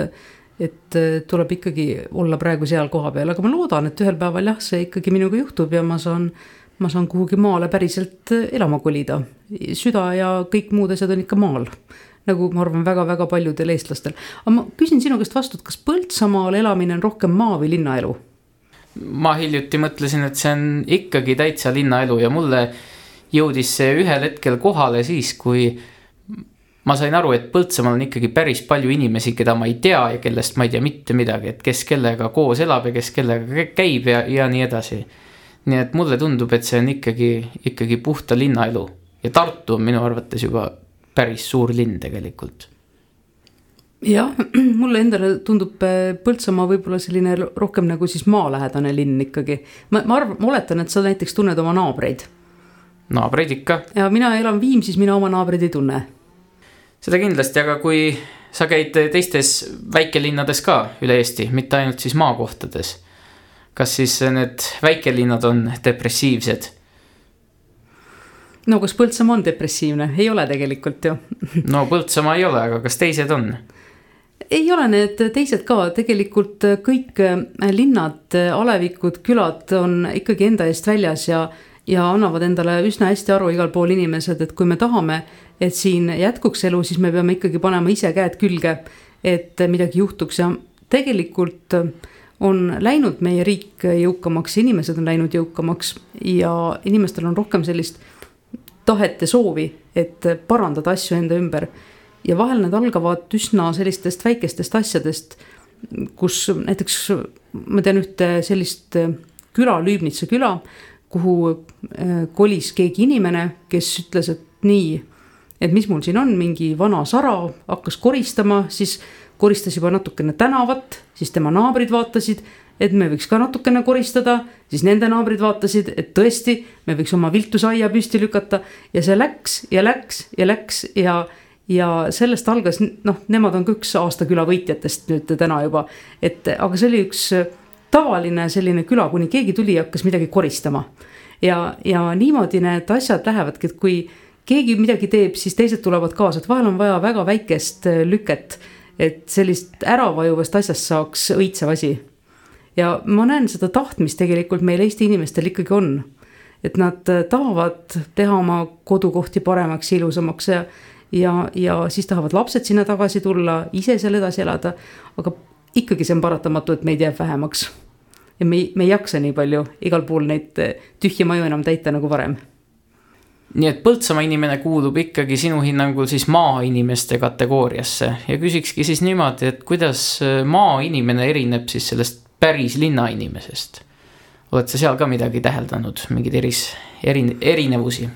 et äh, tuleb ikkagi olla praegu seal kohapeal, aga ma loodan, et ühel päeval jah, see ikkagi minuga juhtub ja ma saan ma saan kuhugi maale päriselt elama kolida. süda ja kõik muud asjad on ikka maal. nagu ma arvan väga,, väga-väga paljudel eestlastel. aga ma küsin sinu käest vastu, et kas Põltsamaal elamine on rohkem maa või linnaelu? ma hiljuti mõtlesin, et see on ikkagi täitsa linnaelu ja mulle jõudis see ühel hetkel kohale siis, kui ma sain aru, et Põltsamaal on ikkagi päris palju inimesi, keda ma ei tea ja kellest ma ei tea mitte midagi, et kes kellega koos elab ja kes kellega käib ja, ja nii edasi nii et mulle tundub, et see on ikkagi, ikkagi puhta linnaelu ja Tartu on minu arvates juba päris suur linn tegelikult. jah, mulle endale tundub äh, Põltsamaa võib-olla selline rohkem nagu siis maalähedane linn ikkagi. ma, ma arvan, ma oletan, et sa näiteks tunned oma naabreid. naabreid ikka. ja mina elan Viimsis, mina oma naabreid ei tunne. seda kindlasti, aga kui sa käid teistes väikelinnades ka üle Eesti, mitte ainult siis maakohtades kas siis need väikelinnad on depressiivsed? no kas Põltsamaa on depressiivne, ei ole tegelikult ju no Põltsamaa ei ole, aga kas teised on? ei ole need teised ka, tegelikult kõik linnad, alevikud, külad on ikkagi enda eest väljas ja, ja annavad endale üsna hästi aru igal pool inimesed, et kui me tahame, et siin jätkuks elu, siis me peame ikkagi panema ise käed külge, et midagi juhtuks ja tegelikult äh, on läinud meie riik jõukamaks, inimesed on läinud jõukamaks ja inimestel on rohkem sellist tahet ja soovi, et parandada asju enda ümber. ja vahel need algavad üsna sellistest väikestest asjadest, kus näiteks ma tean ühte sellist küla, Lüübnitsa küla, kuhu äh, kolis keegi inimene, kes ütles, et nii, et mis mul siin on, mingi vana sara, hakkas koristama, siis koristas juba natukene tänavat, siis tema naabrid vaatasid, et me võiks ka natukene koristada, siis nende naabrid vaatasid, et tõesti, me võiks oma viltusaia püsti lükata. Ja see läks ja läks ja läks ja ja sellest algas, noh, nemad on ka üks aasta küla võitjatest nüüd täna juba, et aga see oli üks tavaline selline küla, kuni keegi tuli ja hakkas midagi koristama. ja, ja niimoodi need asjad lähevadki, et kui keegi midagi teeb, siis teised tulevad kaasa, et vahel on vaja väga väikest lüket et sellist äravajuvast asjast saaks õitsev asi. ja ma näen seda tahtmist tegelikult meil Eesti inimestel ikkagi on. et nad tahavad teha oma kodukohti paremaks, ilusamaks ja, ja, ja siis tahavad lapsed sinna tagasi tulla, ise seal edasi elada. aga ikkagi see on paratamatu, et meid jääb vähemaks. ja me ei, me ei jaksa nii palju igal pool neid tühje maju enam täita nagu varem nii et Põltsamaa inimene kuulub ikkagi sinu hinnangul siis maainimeste kategooriasse ja küsikski siis niimoodi, et kuidas maainimene erineb siis sellest päris linnainimesest? oled sa seal ka midagi täheldanud, mingeid eris, erin-, erinevusi?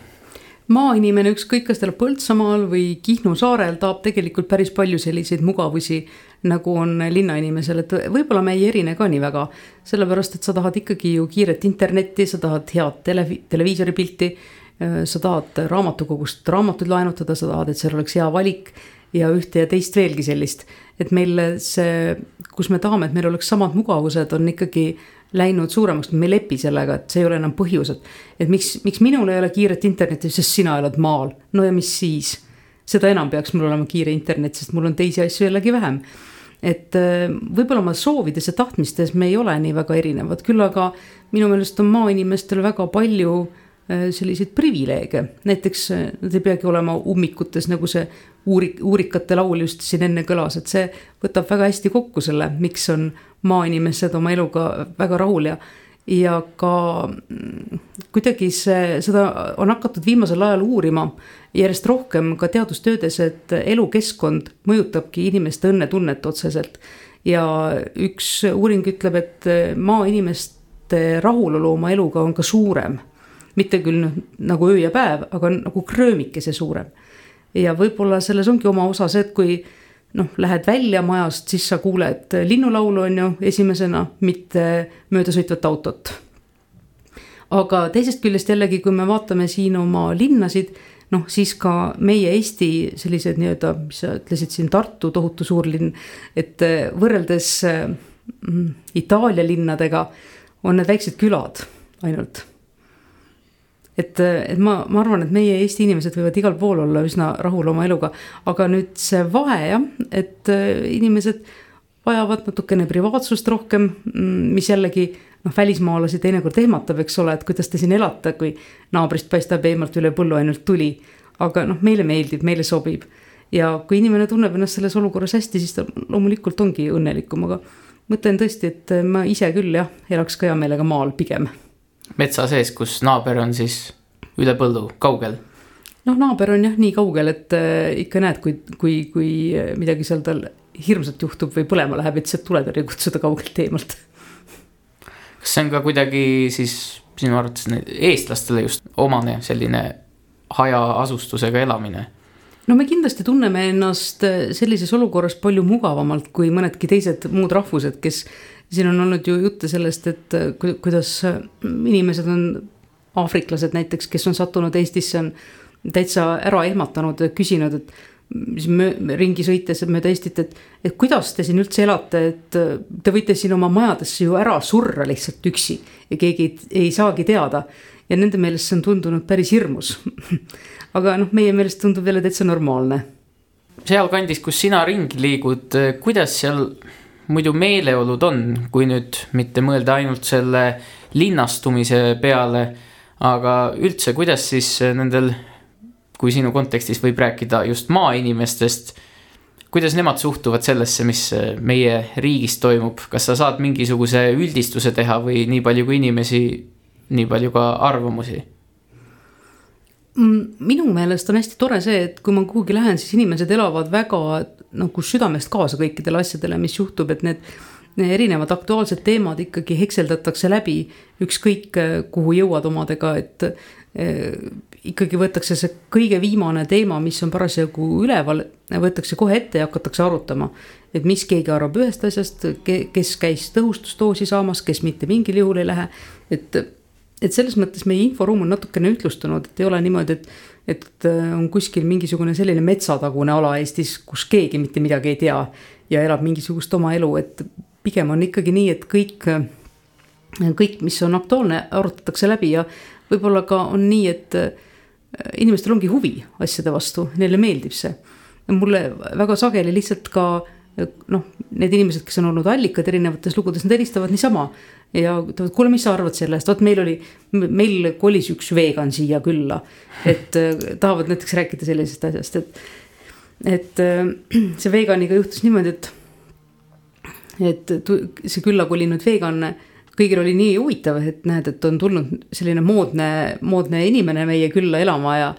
maainimene, ükskõik kas ta elab Põltsamaal või Kihnu saarel, tahab tegelikult päris palju selliseid mugavusi, nagu on linnainimesel, et võib-olla me ei erine ka nii väga. sellepärast, et sa tahad ikkagi ju kiiret internetti, sa tahad head tele, televiisori pilti Äh, sa tahad raamatukogust raamatuid laenutada, sa tahad, et seal oleks hea valik ja ühte ja teist veelgi sellist. et meil see, kus me tahame, et meil oleks samad mugavused, on ikkagi läinud suuremaks, me ei lepi sellega, et see ei ole enam põhjus, et. et miks, miks minul ei ole kiiret internetti, sest sina elad maal, no ja mis siis. seda enam peaks mul olema kiire internet, sest mul on teisi asju jällegi vähem et äh, võib-olla oma soovides ja tahtmistes me ei ole nii väga erinevad, küll aga minu meelest on maainimestel väga palju äh, Äh, selliseid privileege, näiteks äh, nad ei peagi olema ummikutes, nagu see uurik, uurikate laul just siin enne kõlas, et see võtab väga hästi kokku selle, miks on maainimesed oma eluga väga rahul ja ja ka mm, kuidagi see, seda on hakatud viimasel ajal uurima järjest rohkem ka teadustöödes, et elukeskkond mõjutabki inimeste õnnetunnet otseselt. ja üks uuring ütleb, et maainimeste rahulolu oma eluga on ka suurem mitte küll noh, nagu öö ja päev, aga nagu kröömikese suurem. ja võib-olla selles ongi oma osa see, et kui noh, lähed välja majast, siis sa kuuled linnulaulu, on ju, esimesena, mitte möödasõitvat autot. aga teisest küljest jällegi, kui me vaatame siin oma linnasid, noh, siis ka meie Eesti sellised nii-öelda, mis sa ütlesid siin, Tartu tohutu suur linn, et võrreldes mm, Itaalia linnadega on need väiksed külad ainult et, et ma, ma arvan, et meie Eesti inimesed võivad igal pool olla üsna rahul oma eluga, aga nüüd see vahe jah, et äh, inimesed vajavad natukene privaatsust rohkem, mm, mis jällegi noh, välismaalasi teinekord ehmatab, eks ole, et kuidas te siin elate, kui naabrist paistab eemalt üle põllu ainult tuli. aga noh, meile meeldib, meile sobib. Ja kui inimene tunneb ennast selles olukorras hästi, siis ta loomulikult ongi õnnelikum, aga mõtlen tõesti, et ma ise küll jah, elaks ka hea meelega maal pigem metsa sees, kus naaber on siis üle põllu, kaugel? noh, naaber on jah nii kaugel, et äh, ikka näed, kui, kui, kui midagi seal tal hirmsat juhtub või põlema läheb, et sealt tuletõrje kutsuda kaugelt eemalt. kas see on ka kuidagi siis sinu arvates eestlastele just omane selline hajaasustusega elamine? no me kindlasti tunneme ennast äh, sellises olukorras palju mugavamalt kui mõnedki teised muud rahvused, kes siin on olnud ju jutte sellest, et äh, kuidas äh, inimesed on, aafriklased näiteks, kes on sattunud Eestisse, on täitsa ära ehmatanud, küsinud, et mis ringi sõites mööda Eestit, et, et kuidas te siin üldse elate, et äh, te võite siin oma majadesse ju ära surra lihtsalt üksi ja keegi ei, ei saagi teada. ja nende meelest see on tundunud päris hirmus aga noh, meie meelest tundub jälle täitsa normaalne. sealkandis, kus sina ringi liigud, kuidas seal muidu meeleolud on, kui nüüd mitte mõelda ainult selle linnastumise peale, aga üldse, kuidas siis nendel, kui sinu kontekstis võib rääkida just maainimestest, kuidas nemad suhtuvad sellesse, mis meie riigis toimub, kas sa saad mingisuguse üldistuse teha või nii palju kui inimesi, nii palju ka arvamusi? Mm, minu meelest on hästi tore see, et kui ma kuhugi lähen, siis inimesed elavad väga nagu südamest kaasa kõikidele asjadele, mis juhtub, et need erinevad aktuaalsed teemad ikkagi hekseldatakse läbi, ükskõik kuhu jõuad omadega, et eh, ikkagi võetakse see kõige viimane teema, mis on parasjagu üleval, võetakse kohe ette ja hakatakse arutama. et mis keegi arvab ühest asjast, kes käis tõhustusdoosi saamas, kes mitte mingil juhul ei lähe, et et selles mõttes meie inforuum on natukene ühtlustunud, et ei ole niimoodi, et, et äh, on kuskil mingisugune selline metsatagune ala Eestis, kus keegi mitte midagi ei tea ja elab mingisugust oma elu, et pigem on ikkagi nii, et kõik, kõik, mis on aktuaalne, arutatakse läbi ja võib-olla ka on nii, et äh, inimestel ongi huvi asjade vastu, neile meeldib see. mulle väga sageli lihtsalt ka noh, need inimesed, kes on olnud allikad erinevates lugudes, nad helistavad niisama ja ütlevad, kuule, mis sa arvad sellest, vot meil oli, meil kolis üks vegan siia külla. et äh, tahavad näiteks rääkida sellisest asjast, et, et äh, see veganiga juhtus niimoodi, et, et see külla kolinud vegan, kõigil oli nii huvitav, et näed, et on tulnud selline moodne, moodne inimene meie külla elama ja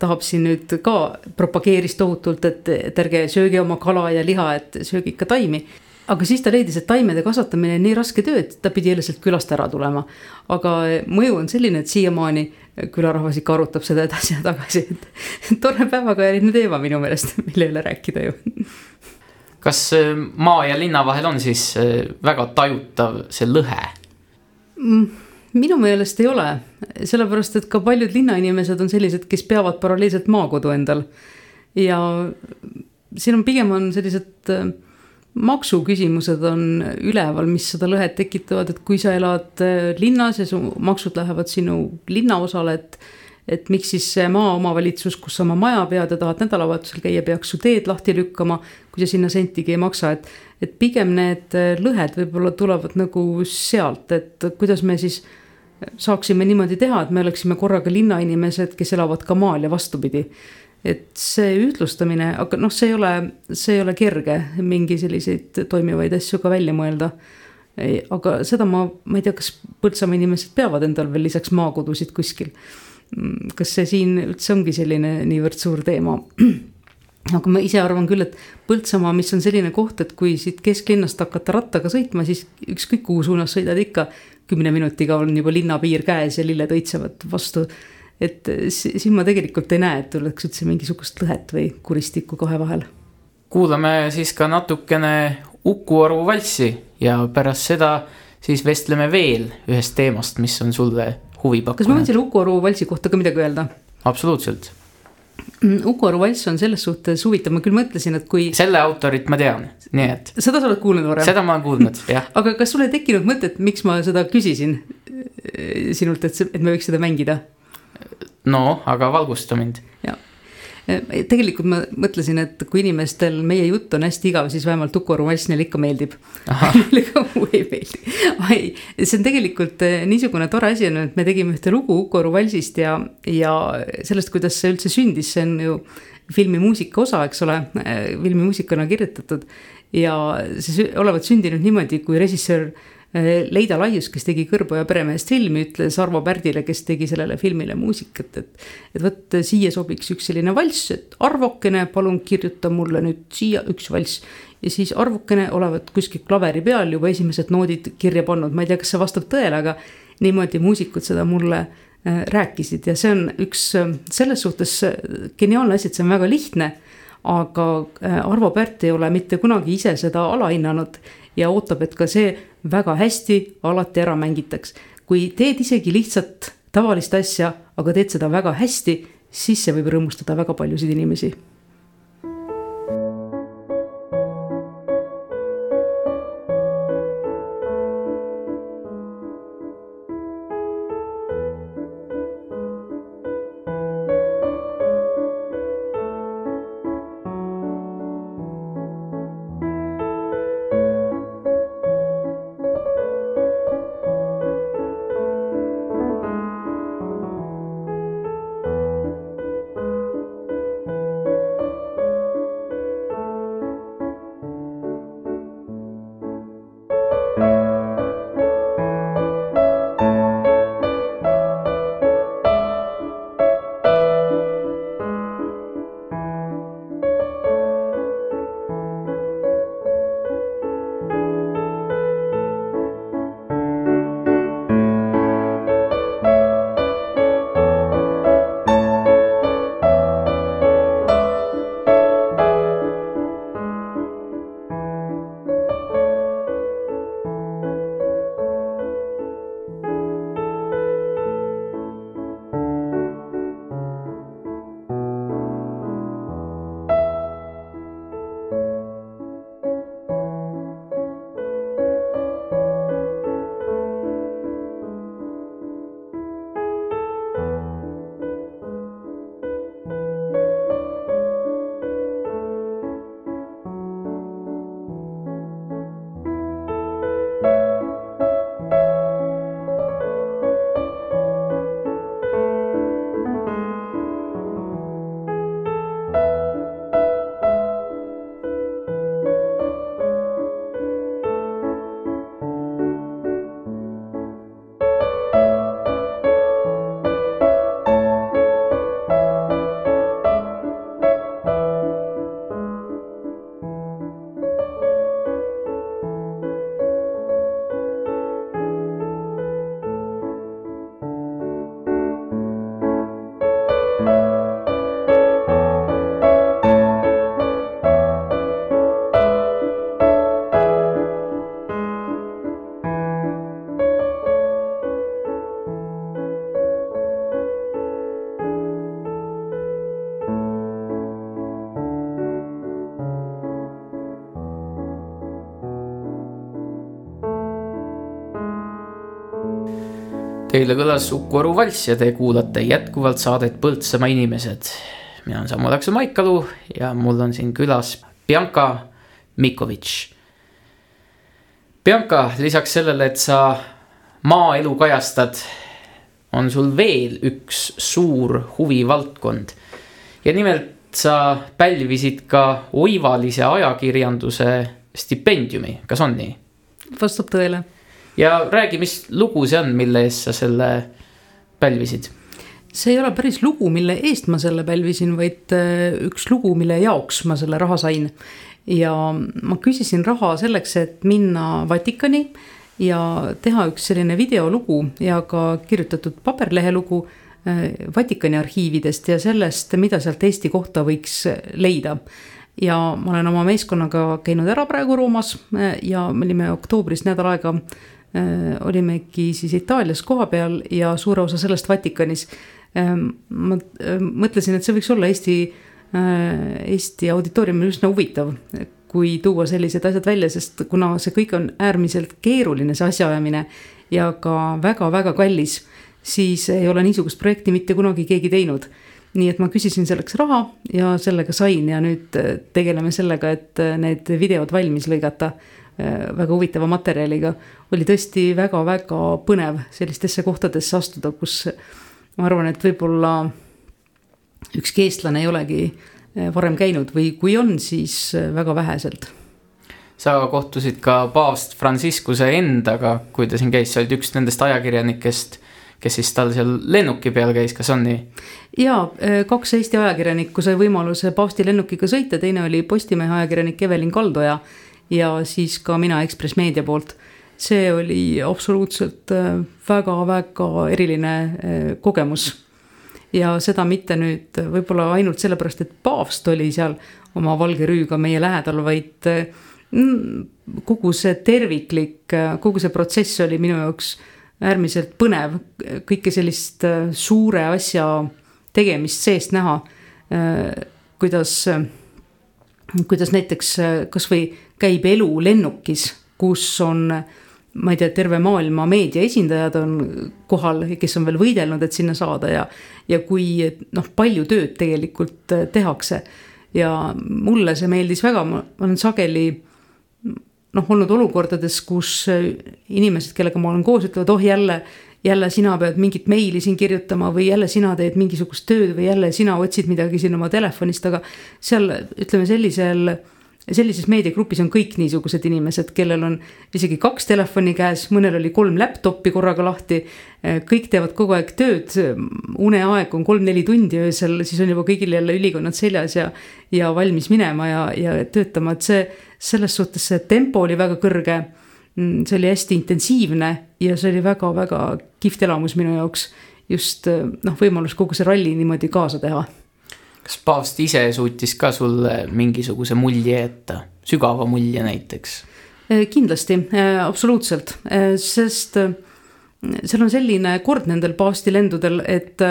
tahab siin nüüd ka, propageeris tohutult, et, et ärge sööge oma kala ja liha, et sööge ikka taimi aga siis ta leidis, et taimede kasvatamine on nii raske töö, et ta pidi jälle sealt külast ära tulema. aga mõju on selline, et siiamaani külarahvas ikka arutab seda edasi ja tagasi, et tore päevakajaline teema minu meelest, mille üle rääkida ju. kas äh, maa ja linna vahel on siis äh, väga tajutav see lõhe? Mm, minu meelest ei ole, sellepärast et ka paljud linnainimesed on sellised, kes peavad paralleelselt maakodu endal. ja siin on pigem on sellised äh, maksuküsimused on üleval, mis seda lõhet tekitavad, et kui sa elad äh, linnas ja su maksud lähevad sinu linnaosale, et et miks siis see maaomavalitsus, kus sa oma maja pead ja tahad nädalavahetusel käia, peaks su teed lahti lükkama, kui sa sinna sentigi ei maksa, et et pigem need äh, lõhed võib-olla tulevad nagu sealt, et kuidas me siis saaksime niimoodi teha, et me oleksime korraga linnainimesed, kes elavad ka maal ja vastupidi et see ühtlustamine, aga noh, see ei ole, see ei ole kerge mingi selliseid toimivaid asju ka välja mõelda. aga seda ma, ma ei tea, kas Põltsamaa inimesed peavad endal veel lisaks maakodusid kuskil. kas see siin üldse ongi selline niivõrd suur teema? aga ma ise arvan küll, et Põltsamaa, mis on selline koht, et kui siit kesklinnast hakata rattaga sõitma, siis ükskõik kuhu suunas sõidad ikka, kümne minutiga on juba linnapiir käes ja lilled õitsevad vastu et siin ma tegelikult ei näe, et oleks üldse mingisugust lõhet või kuristikku kahe vahel. kuulame siis ka natukene Uku Aru valssi ja pärast seda siis vestleme veel ühest teemast, mis on sulle huvi pakkunud. kas ma võin selle Uku Aru valsi kohta ka midagi öelda? absoluutselt. Mm, Uku Aru valss on selles suhtes huvitav, ma küll mõtlesin, et kui. selle autorit ma tean, nii et. seda sa oled kuulnud varem? seda ma olen kuulnud, jah. aga kas sul ei tekkinud mõtet, miks ma seda küsisin eh, sinult, et, et me võiks seda mängida? no aga valgusta mind. jah, tegelikult ma mõtlesin, et kui inimestel meie jutt on hästi igav, siis vähemalt Uku Romass neile ikka meeldib. Neile ka muu ei meeldi. ei, see on tegelikult eh, niisugune tore asi on, et me tegime ühte lugu Uku Rovalsist ja, ja sellest, kuidas see üldse sündis, see on ju filmimuusika osa, eks ole, eh, filmimuusikana kirjutatud. ja see olevat sündinud niimoodi, kui režissöör Äh, Leida Laius, kes tegi Kõrboja peremehest filmi, ütles Arvo Pärdile, kes tegi sellele filmile muusikat, et. et vot siia sobiks üks selline valss, et Arvokene, palun kirjuta mulle nüüd siia üks valss. ja siis Arvukene olevat kuskil klaveri peal juba esimesed noodid kirja pannud, ma ei tea, kas see vastab tõele, aga niimoodi muusikud seda mulle äh, rääkisid ja see on üks äh, selles suhtes geniaalne asi, et see on väga lihtne aga Arvo Pärt ei ole mitte kunagi ise seda alahinnanud ja ootab, et ka see väga hästi alati ära mängitaks. kui teed isegi lihtsalt tavalist asja, aga teed seda väga hästi, siis see võib rõõmustada väga paljusid inimesi Eile kõlas Uku Aru valss ja te kuulate jätkuvalt saadet Põltsamaa inimesed. mina olen Samu Takso Maikalu ja mul on siin külas Bianca Mikovitš. Bianca, lisaks sellele, et sa maaelu kajastad, on sul veel üks suur huvivaldkond. ja nimelt sa pälvisid ka oivalise ajakirjanduse stipendiumi, kas on nii? vastab tõele. Ja räägi, mis lugu see on, mille eest sa selle pälvisid? see ei ole päris lugu, mille eest ma selle pälvisin, vaid äh, üks lugu, mille jaoks ma selle raha sain. ja ma küsisin raha selleks, et minna Vatikani ja teha üks selline videolugu ja ka kirjutatud paberlehelugu äh, Vatikani arhiividest ja sellest, mida sealt Eesti kohta võiks leida ja ma olen oma meeskonnaga käinud ära praegu Roomas äh, ja me olime oktoobris nädal aega olimegi siis Itaalias kohapeal ja suure osa sellest Vatikanis. Ehm, ma ehm, mõtlesin, et see võiks olla Eesti, äh, Eesti auditooriumil üsna huvitav, kui tuua sellised asjad välja, sest kuna see kõik on äärmiselt keeruline, see asjaajamine ja ka väga-väga kallis, siis ei ole niisugust projekti mitte kunagi keegi teinud. Nii et ma küsisin selleks raha ja sellega sain ja nüüd äh, tegeleme sellega, et äh, need videod valmis lõigata väga huvitava materjaliga. oli tõesti väga-väga põnev sellistesse kohtadesse astuda, kus ma arvan, et võib-olla ükski eestlane ei olegi eh, varem käinud või kui on, siis eh, väga väheselt. sa kohtusid ka paavst Franciscuse endaga, kui ta siin käis, sa olid üks nendest ajakirjanikest, kes siis tal seal lennuki peal käis, kas on nii? ja kaks Eesti ajakirjanikku sai võimaluse paavsti lennukiga sõita, teine oli Postimehe ajakirjanik Evelin Kaldoja ja siis ka mina Ekspress Meedia poolt see oli absoluutselt väga-väga äh, eriline äh, kogemus. ja seda mitte nüüd võib-olla ainult sellepärast, et paavst oli seal oma valge rüüga meie lähedal, vaid äh, kogu see terviklik, kogu see protsess oli minu jaoks äärmiselt põnev, kõike sellist suure asja tegemist seest näha. kuidas, kuidas näiteks kasvõi käib elu lennukis, kus on ma ei tea, terve maailma meedia esindajad on kohal, kes on veel võidelnud, et sinna saada ja, ja kui noh, palju tööd tegelikult äh, tehakse. ja mulle see meeldis väga, ma olen sageli noh, olnud olukordades, kus äh, inimesed, kellega ma olen koos, ütlevad, oh jälle, jälle sina pead mingit meili siin kirjutama või jälle sina teed mingisugust tööd või jälle sina otsid midagi siin oma telefonist, aga seal ütleme sellisel sellises meediagrupis on kõik niisugused inimesed, kellel on isegi kaks telefoni käes, mõnel oli kolm laptop'i korraga lahti. kõik teevad kogu aeg tööd, uneaeg on kolm-neli tundi öösel, siis on juba kõigil jälle ülikonnad seljas ja, ja valmis minema ja, ja töötama, et see, selles suhtes see tempo oli väga kõrge. see oli hästi intensiivne ja see oli väga-väga kihvt elamus minu jaoks. just noh, võimalus kogu see ralli niimoodi kaasa teha kas paavst ise suutis ka sulle mingisuguse mulje jätta, sügava mulje näiteks? Äh, kindlasti, äh, absoluutselt, äh, sest seal on selline kord nendel paavsti lendudel, et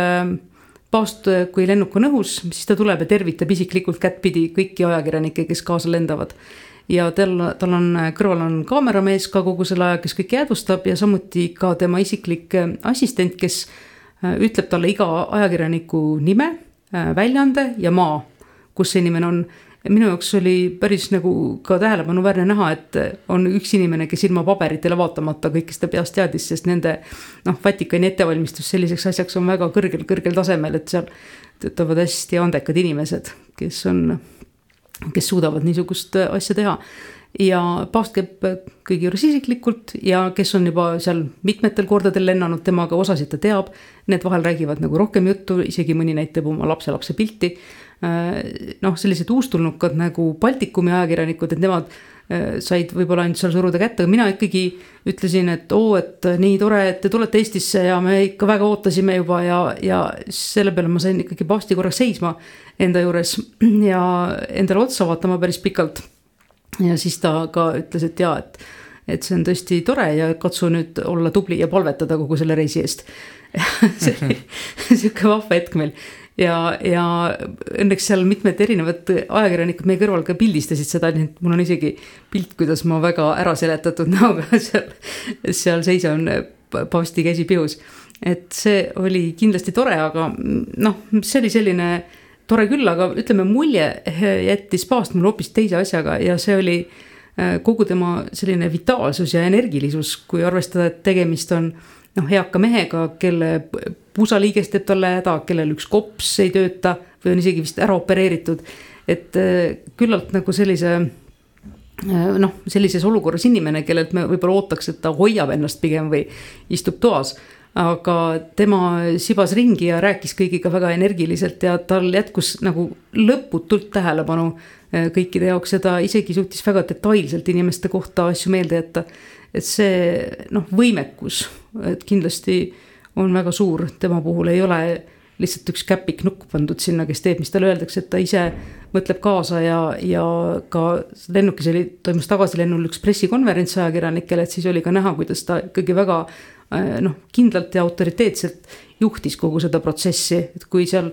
paavst, kui lennuk on õhus, siis ta tuleb ja tervitab isiklikult kättpidi kõiki ajakirjanikke, kes kaasa lendavad. ja tal, tal on kõrval on kaameramees ka kogu selle aja, kes kõike jäädvustab ja samuti ka tema isiklik assistent, kes ütleb talle iga ajakirjaniku nime väljaande ja maa, kus see inimene on. minu jaoks oli päris nagu ka tähelepanuväärne näha, et on üks inimene, kes ilma paberitele vaatamata kõike seda peast teadis, sest nende noh, Vatikani ettevalmistus selliseks asjaks on väga kõrgel, kõrgel tasemel, et seal töötavad hästi andekad inimesed, kes on, kes suudavad niisugust asja teha ja paavst käib kõigi juures isiklikult ja kes on juba seal mitmetel kordadel lennanud temaga, osasid ta teab. Need vahel räägivad nagu rohkem juttu, isegi mõni näitab oma lapselapse pilti. Äh, noh, sellised uustulnukad nagu Baltikumi ajakirjanikud, et nemad äh, said võib-olla ainult seal suruda kätte, aga mina ikkagi ütlesin, et oo, et nii tore, et te tulete Eestisse ja me ikka väga ootasime juba ja, ja selle peale ma sain ikkagi paavsti korraks seisma enda juures ja endale otsa vaatama päris pikalt. Ja siis ta ka ütles, et jaa, et, et see on tõesti tore ja katsu nüüd olla tubli ja palvetada kogu selle reisi eest. See oli sihuke vahva hetk meil ja, ja õnneks seal mitmed erinevad ajakirjanikud meie kõrval ka pildistasid seda, nii et mul on isegi pilt, kuidas ma väga ära seletatud näoga seal, seal seisan paavsti käsi peos. et see oli kindlasti tore, aga noh, see oli selline tore küll, aga ütleme, mulje jättis paavst mulle hoopis teise asjaga ja see oli äh, kogu tema selline vitaalsus ja energilisus, kui arvestada, et tegemist on noh, eaka mehega, kelle pusaliiges teeb talle häda, kellel üks kops ei tööta või on isegi vist ära opereeritud. et äh, küllalt nagu sellise äh, noh, sellises olukorras inimene, kellelt me võib-olla ootaks, et ta hoiab ennast pigem või istub toas aga tema sibas ringi ja rääkis kõigiga väga energiliselt ja tal jätkus nagu lõputult tähelepanu äh, kõikide jaoks ja ta isegi suutis väga detailselt inimeste kohta asju meelde jätta. et see noh, võimekus, et kindlasti on väga suur, tema puhul ei ole lihtsalt üks käpiknukk pandud sinna, kes teeb, mis talle öeldakse, et ta ise mõtleb kaasa ja, ja ka lennukis oli, toimus tagasilennul üks pressikonverents ajakirjanikele, et siis oli ka näha, kuidas ta ikkagi väga Äh, noh, kindlalt ja autoriteetselt juhtis kogu seda protsessi, et kui seal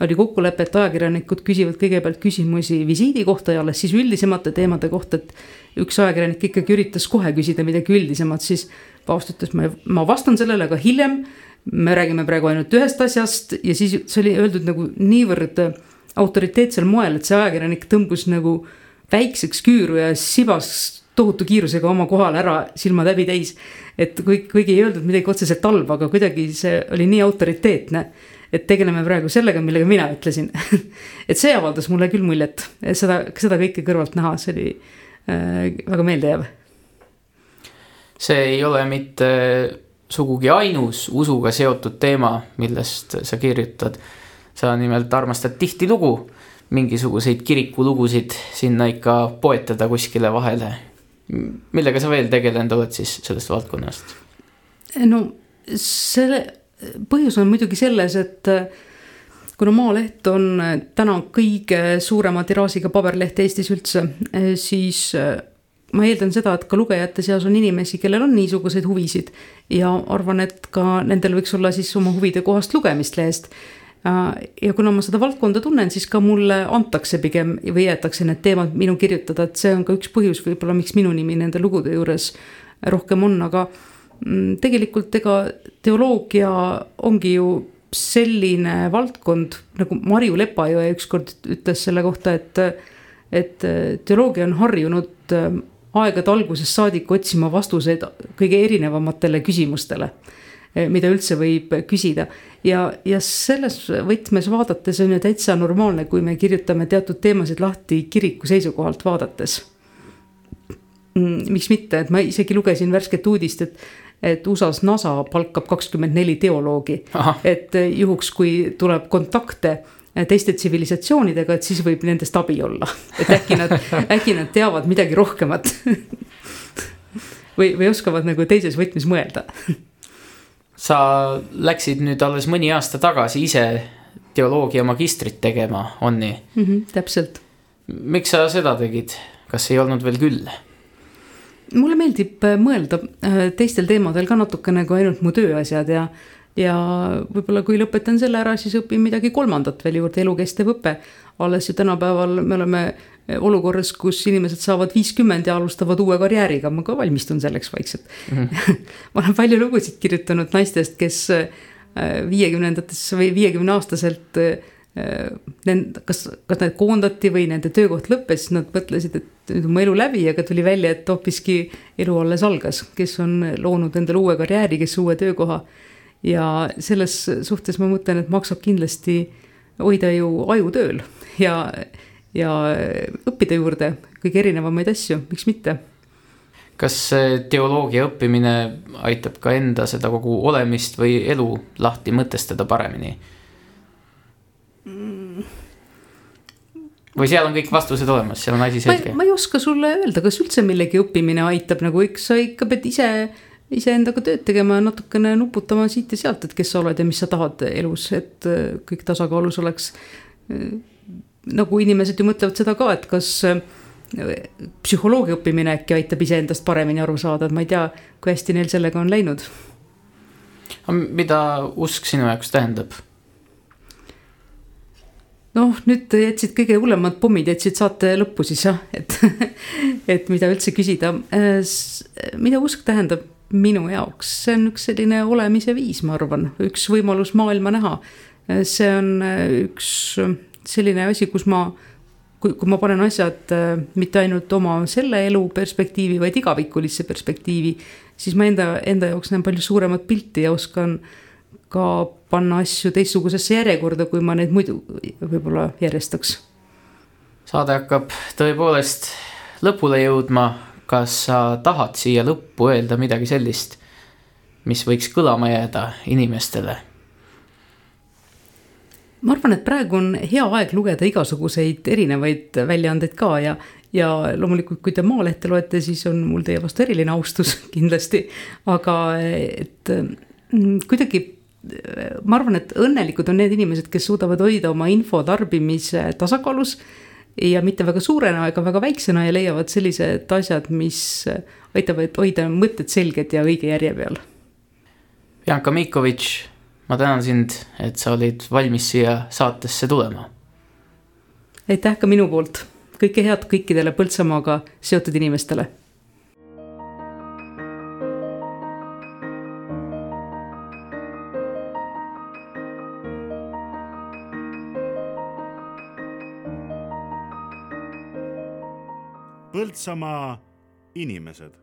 oli kokkulepe, et ajakirjanikud küsivad kõigepealt küsimusi visiidi kohta ja alles siis üldisemate teemade kohta, et üks ajakirjanik ikkagi üritas kohe küsida midagi üldisemat, siis paavst ütles, ma, ma vastan sellele, aga hiljem me räägime praegu ainult ühest asjast ja siis see oli öeldud nagu niivõrd autoriteetsel moel, et see ajakirjanik tõmbus nagu väikseks küüru ja sibas tohutu kiirusega oma kohale ära, silmad häbi täis. et kui, kuigi ei öeldud midagi otseselt halba, aga kuidagi see oli nii autoriteetne. Et tegeleme praegu sellega, millega mina ütlesin et see avaldas mulle küll muljet, seda, seda kõike kõrvalt näha, see oli äh, väga meeldejääv. see ei ole mitte sugugi ainus usuga seotud teema, millest sa kirjutad. sa nimelt armastad tihtilugu mingisuguseid kirikulugusid sinna ikka poetada kuskile vahele millega sa veel tegelenud oled siis sellest valdkonnast? no selle põhjus on muidugi selles, et äh, kuna Maaleht on äh, täna kõige suurema tiraažiga paberleht Eestis üldse, äh, siis ma eeldan seda, et ka lugejate seas on inimesi, kellel on niisuguseid huvisid. Ja arvan, et ka nendel võiks olla siis oma huvide kohast lugemist lehest ja kuna ma seda valdkonda tunnen, siis ka mulle antakse pigem või jäetakse need teemad minu kirjutada, et see on ka üks põhjus võib-olla, miks minu nimi nende lugude juures rohkem on, aga tegelikult ega teoloogia ongi ju selline valdkond, nagu Marju Lepajõe ükskord ütles selle kohta, et, et teoloogia on harjunud äh, aegade algusest saadik otsima vastuseid kõige erinevamatele küsimustele Eh, mida üldse võib küsida. ja, ja selles võtmes vaadates on ju täitsa normaalne, kui me kirjutame teatud teemasid lahti kiriku seisukohalt vaadates. Mm, miks mitte, et ma isegi lugesin värsket uudist, et et USA-s NASA palkab kakskümmend neli teoloogi, et juhuks, kui tuleb kontakte teiste tsivilisatsioonidega, et siis võib nendest abi olla, et äkki nad äkki nad teavad midagi rohkemat või, või oskavad nagu teises võtmes mõelda sa läksid nüüd alles mõni aasta tagasi ise teoloogia magistrit tegema, on nii mm? -hmm, täpselt. miks sa seda tegid, kas ei olnud veel küll? Mulle meeldib äh, mõelda äh, teistel teemadel ka natukene kui ainult mu tööasjad ja, ja võib-olla kui lõpetan selle ära, siis õpin midagi kolmandat veel juurde, elukestev õpe. alles ju tänapäeval me oleme olukorras, kus inimesed saavad viiskümmend ja alustavad uue karjääriga, ma ka valmistun selleks vaikselt mm. -hmm. ma olen palju lugusid kirjutanud naistest, kes äh, viiekümnendates või viiekümne aastaselt äh, Nend-, kas, kas need koondati või nende töökoht lõppes, siis nad mõtlesid, et nüüd on mu elu läbi, aga tuli välja, et hoopiski elu alles algas, kes on loonud endale uue karjääri, kes uue töökoha. ja selles suhtes ma mõtlen, et maksab kindlasti hoida ju aju tööl ja ja õppida juurde kõige erinevamaid asju, miks mitte. kas teoloogia õppimine aitab ka enda seda kogu olemist või elu lahti mõtestada paremini? Või seal on kõik vastused olemas, seal on asi selge? ma ei oska sulle öelda, kas üldse millegi õppimine aitab, nagu eks sa ikka pead ise iseendaga tööd tegema ja natukene nuputama siit ja sealt, et kes sa oled ja mis sa tahad elus, et kõik tasakaalus oleks nagu inimesed ju mõtlevad seda ka, et kas äh, psühholoogia õppimine äkki aitab iseendast paremini aru saada, et ma ei tea, kui hästi neil sellega on läinud. mida usk sinu jaoks tähendab? Noh, nüüd jätsid kõige hullemad pommid, jätsid saate lõppu siis jah, et, et mida üldse küsida. Äh, mida usk tähendab minu jaoks, see on üks selline olemise viis, ma arvan, üks võimalus maailma näha. see on üks selline asi, kus ma, kui, kui ma panen asjad mitte ainult oma selle elu perspektiivi, vaid igavikulisse perspektiivi, siis ma enda, enda jaoks näen palju suuremat pilti ja oskan ka panna asju teistsugusesse järjekorda, kui ma neid muidu võib-olla järjestaks. saade hakkab tõepoolest lõpule jõudma kas sa tahad siia lõppu öelda midagi sellist, mis võiks kõlama jääda inimestele? ma arvan, et praegu on hea aeg lugeda igasuguseid erinevaid väljaandeid ka ja, ja loomulikult, kui te Maalehte loete, siis on mul teie vastu eriline austus kindlasti. aga et mm, kuidagi ma arvan, et õnnelikud on need inimesed, kes suudavad hoida oma info tarbimise tasakaalus ja mitte väga suurena ega väga väiksena ja leiavad sellised asjad, mis aitavad hoida mõtted selged ja õige järje peal. Janka Mikovitš, ma tänan sind, et sa olid valmis siia saatesse tulema. aitäh ka minu poolt, kõike head kõikidele Põltsamaaga seotud inimestele Põltsamaa inimesed